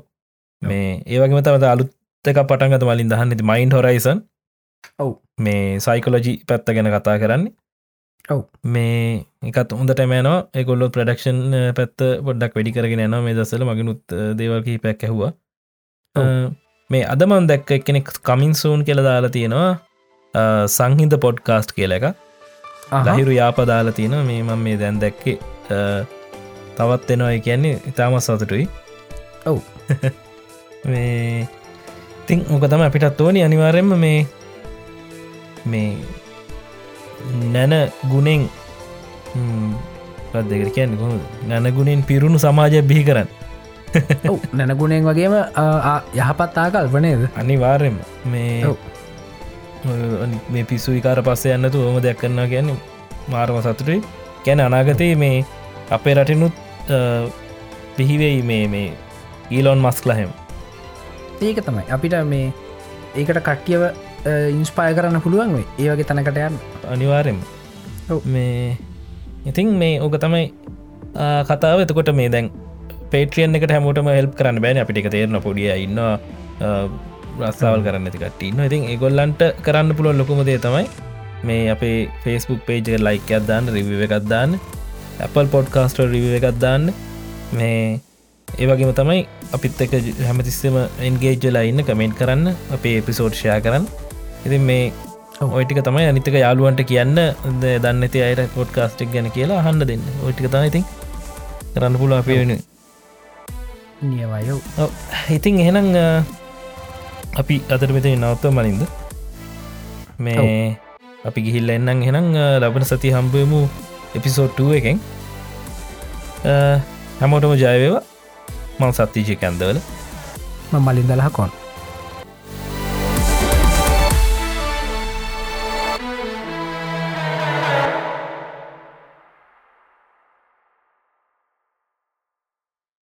මේ ඒවගේම තමත අලුත්තක පටන්ගත මලින් දහන්න ති මයින්් හොරයිසන් ඔව්. මේ සයිකොලජි පැත්ත ගැන කතා කරන්නේ ඔව්. මේ එකත් හොඳට මෑනවා එකොල්ලො ප්‍රඩක්ෂන් පැත්ත පොඩ්ඩක් වැඩි කරගෙන න මේ දසල මගෙනුත් දේවල්කි පැක් ඇහවා. මේ අදමන් දැක්ක කෙනෙක් කමින් සූන් කියල දාලා තියෙනවා. සංහින්ද පොඩ්කාස්ට් කියල එක ලහිරු යාපදාලා තියෙන මේ මම මේ දැන් දැක්කේ තවත් එෙනවා කියන්නේ ඉතාමත් සතුටුයි. ඔව්. [laughs] මේ තිං ඕක තම අපිටත් ඕනි. අනිවාරෙන්ම මේ මේ නැන ගුණෙන් පදකට කියන්න? කො නැන ගුණෙන් පිරුණු සමාජය බිහි කරන්න නැනගුණෙන් වගේම යහපත් ආකල්පනේද අනිවාර්යම මේ මේ පිස්සු විකාර පස්සේ යන්නතු ඕම දෙයක් කරන්න කියන්නේ මාර්ම සතුටුයි ගැන අනාගතයේ මේ අපේ රටිනුත් පිහිවෙයි මේ මේ ඊලොන් මස්කලහෙම ඒක තමයි. අපිට මේ ඒකට කට්ටියව ඉන්ස්පාය කරන්න පුළුවන් වේ ඒ වගේ තැනකට යන්න. අනිවාරෙන්. මේ ඉතින් මේ ඕක තමයි කතාව. එතකොට මේ දැන් පේටියන් එකට හැමෝටම හෙල්ප කරන්න බෑන. අපිට තේරන පොඩිය ඉන්න රස්සාවල් කරන්න තිකට ඉන්න ඉතින් ඒගොල්ලන්ට කරන්න පුළුවන් ලොකුමදේ තමයි මේ අපේ ෆස්බුක් පේජ ලයික් අදදාන්න රිව එකක් දාන්න Apple පොඩ්කාස්ටර් රිව එකක් දාන්න. මේ ඒවගේම තමයි අපිත් එක හැමතිස්සම එන්ගේජ්ජලා ඉන්න කමෙන්ට් කරන්න අපේ එපිසෝඩ්ෂයා කරන්න. ඉතින් මේ. ඔයිටික තමයි අනිතක යාලුවන්ට කියන්න දන්න ඇති අයට පොඩ්කාස්ටික් ගැන කියලා හන්න දෙන්න. ඔයිටික තම ඉතින් කරන්න පුල අපේ වෙන නියවයෝ. ඉතින් එහෙනම් අපි අතර මෙතන නවත්ව මලින්ද? මේ අපි ගිහිල්ල එන්නම් එහෙනම් ලබන සති හම්බයමු එපිසෝට්ටුව එකෙන්. හැමෝටම ජයවේවා මං සත්තිජය කැන්දවල. මලින්දලහකොන්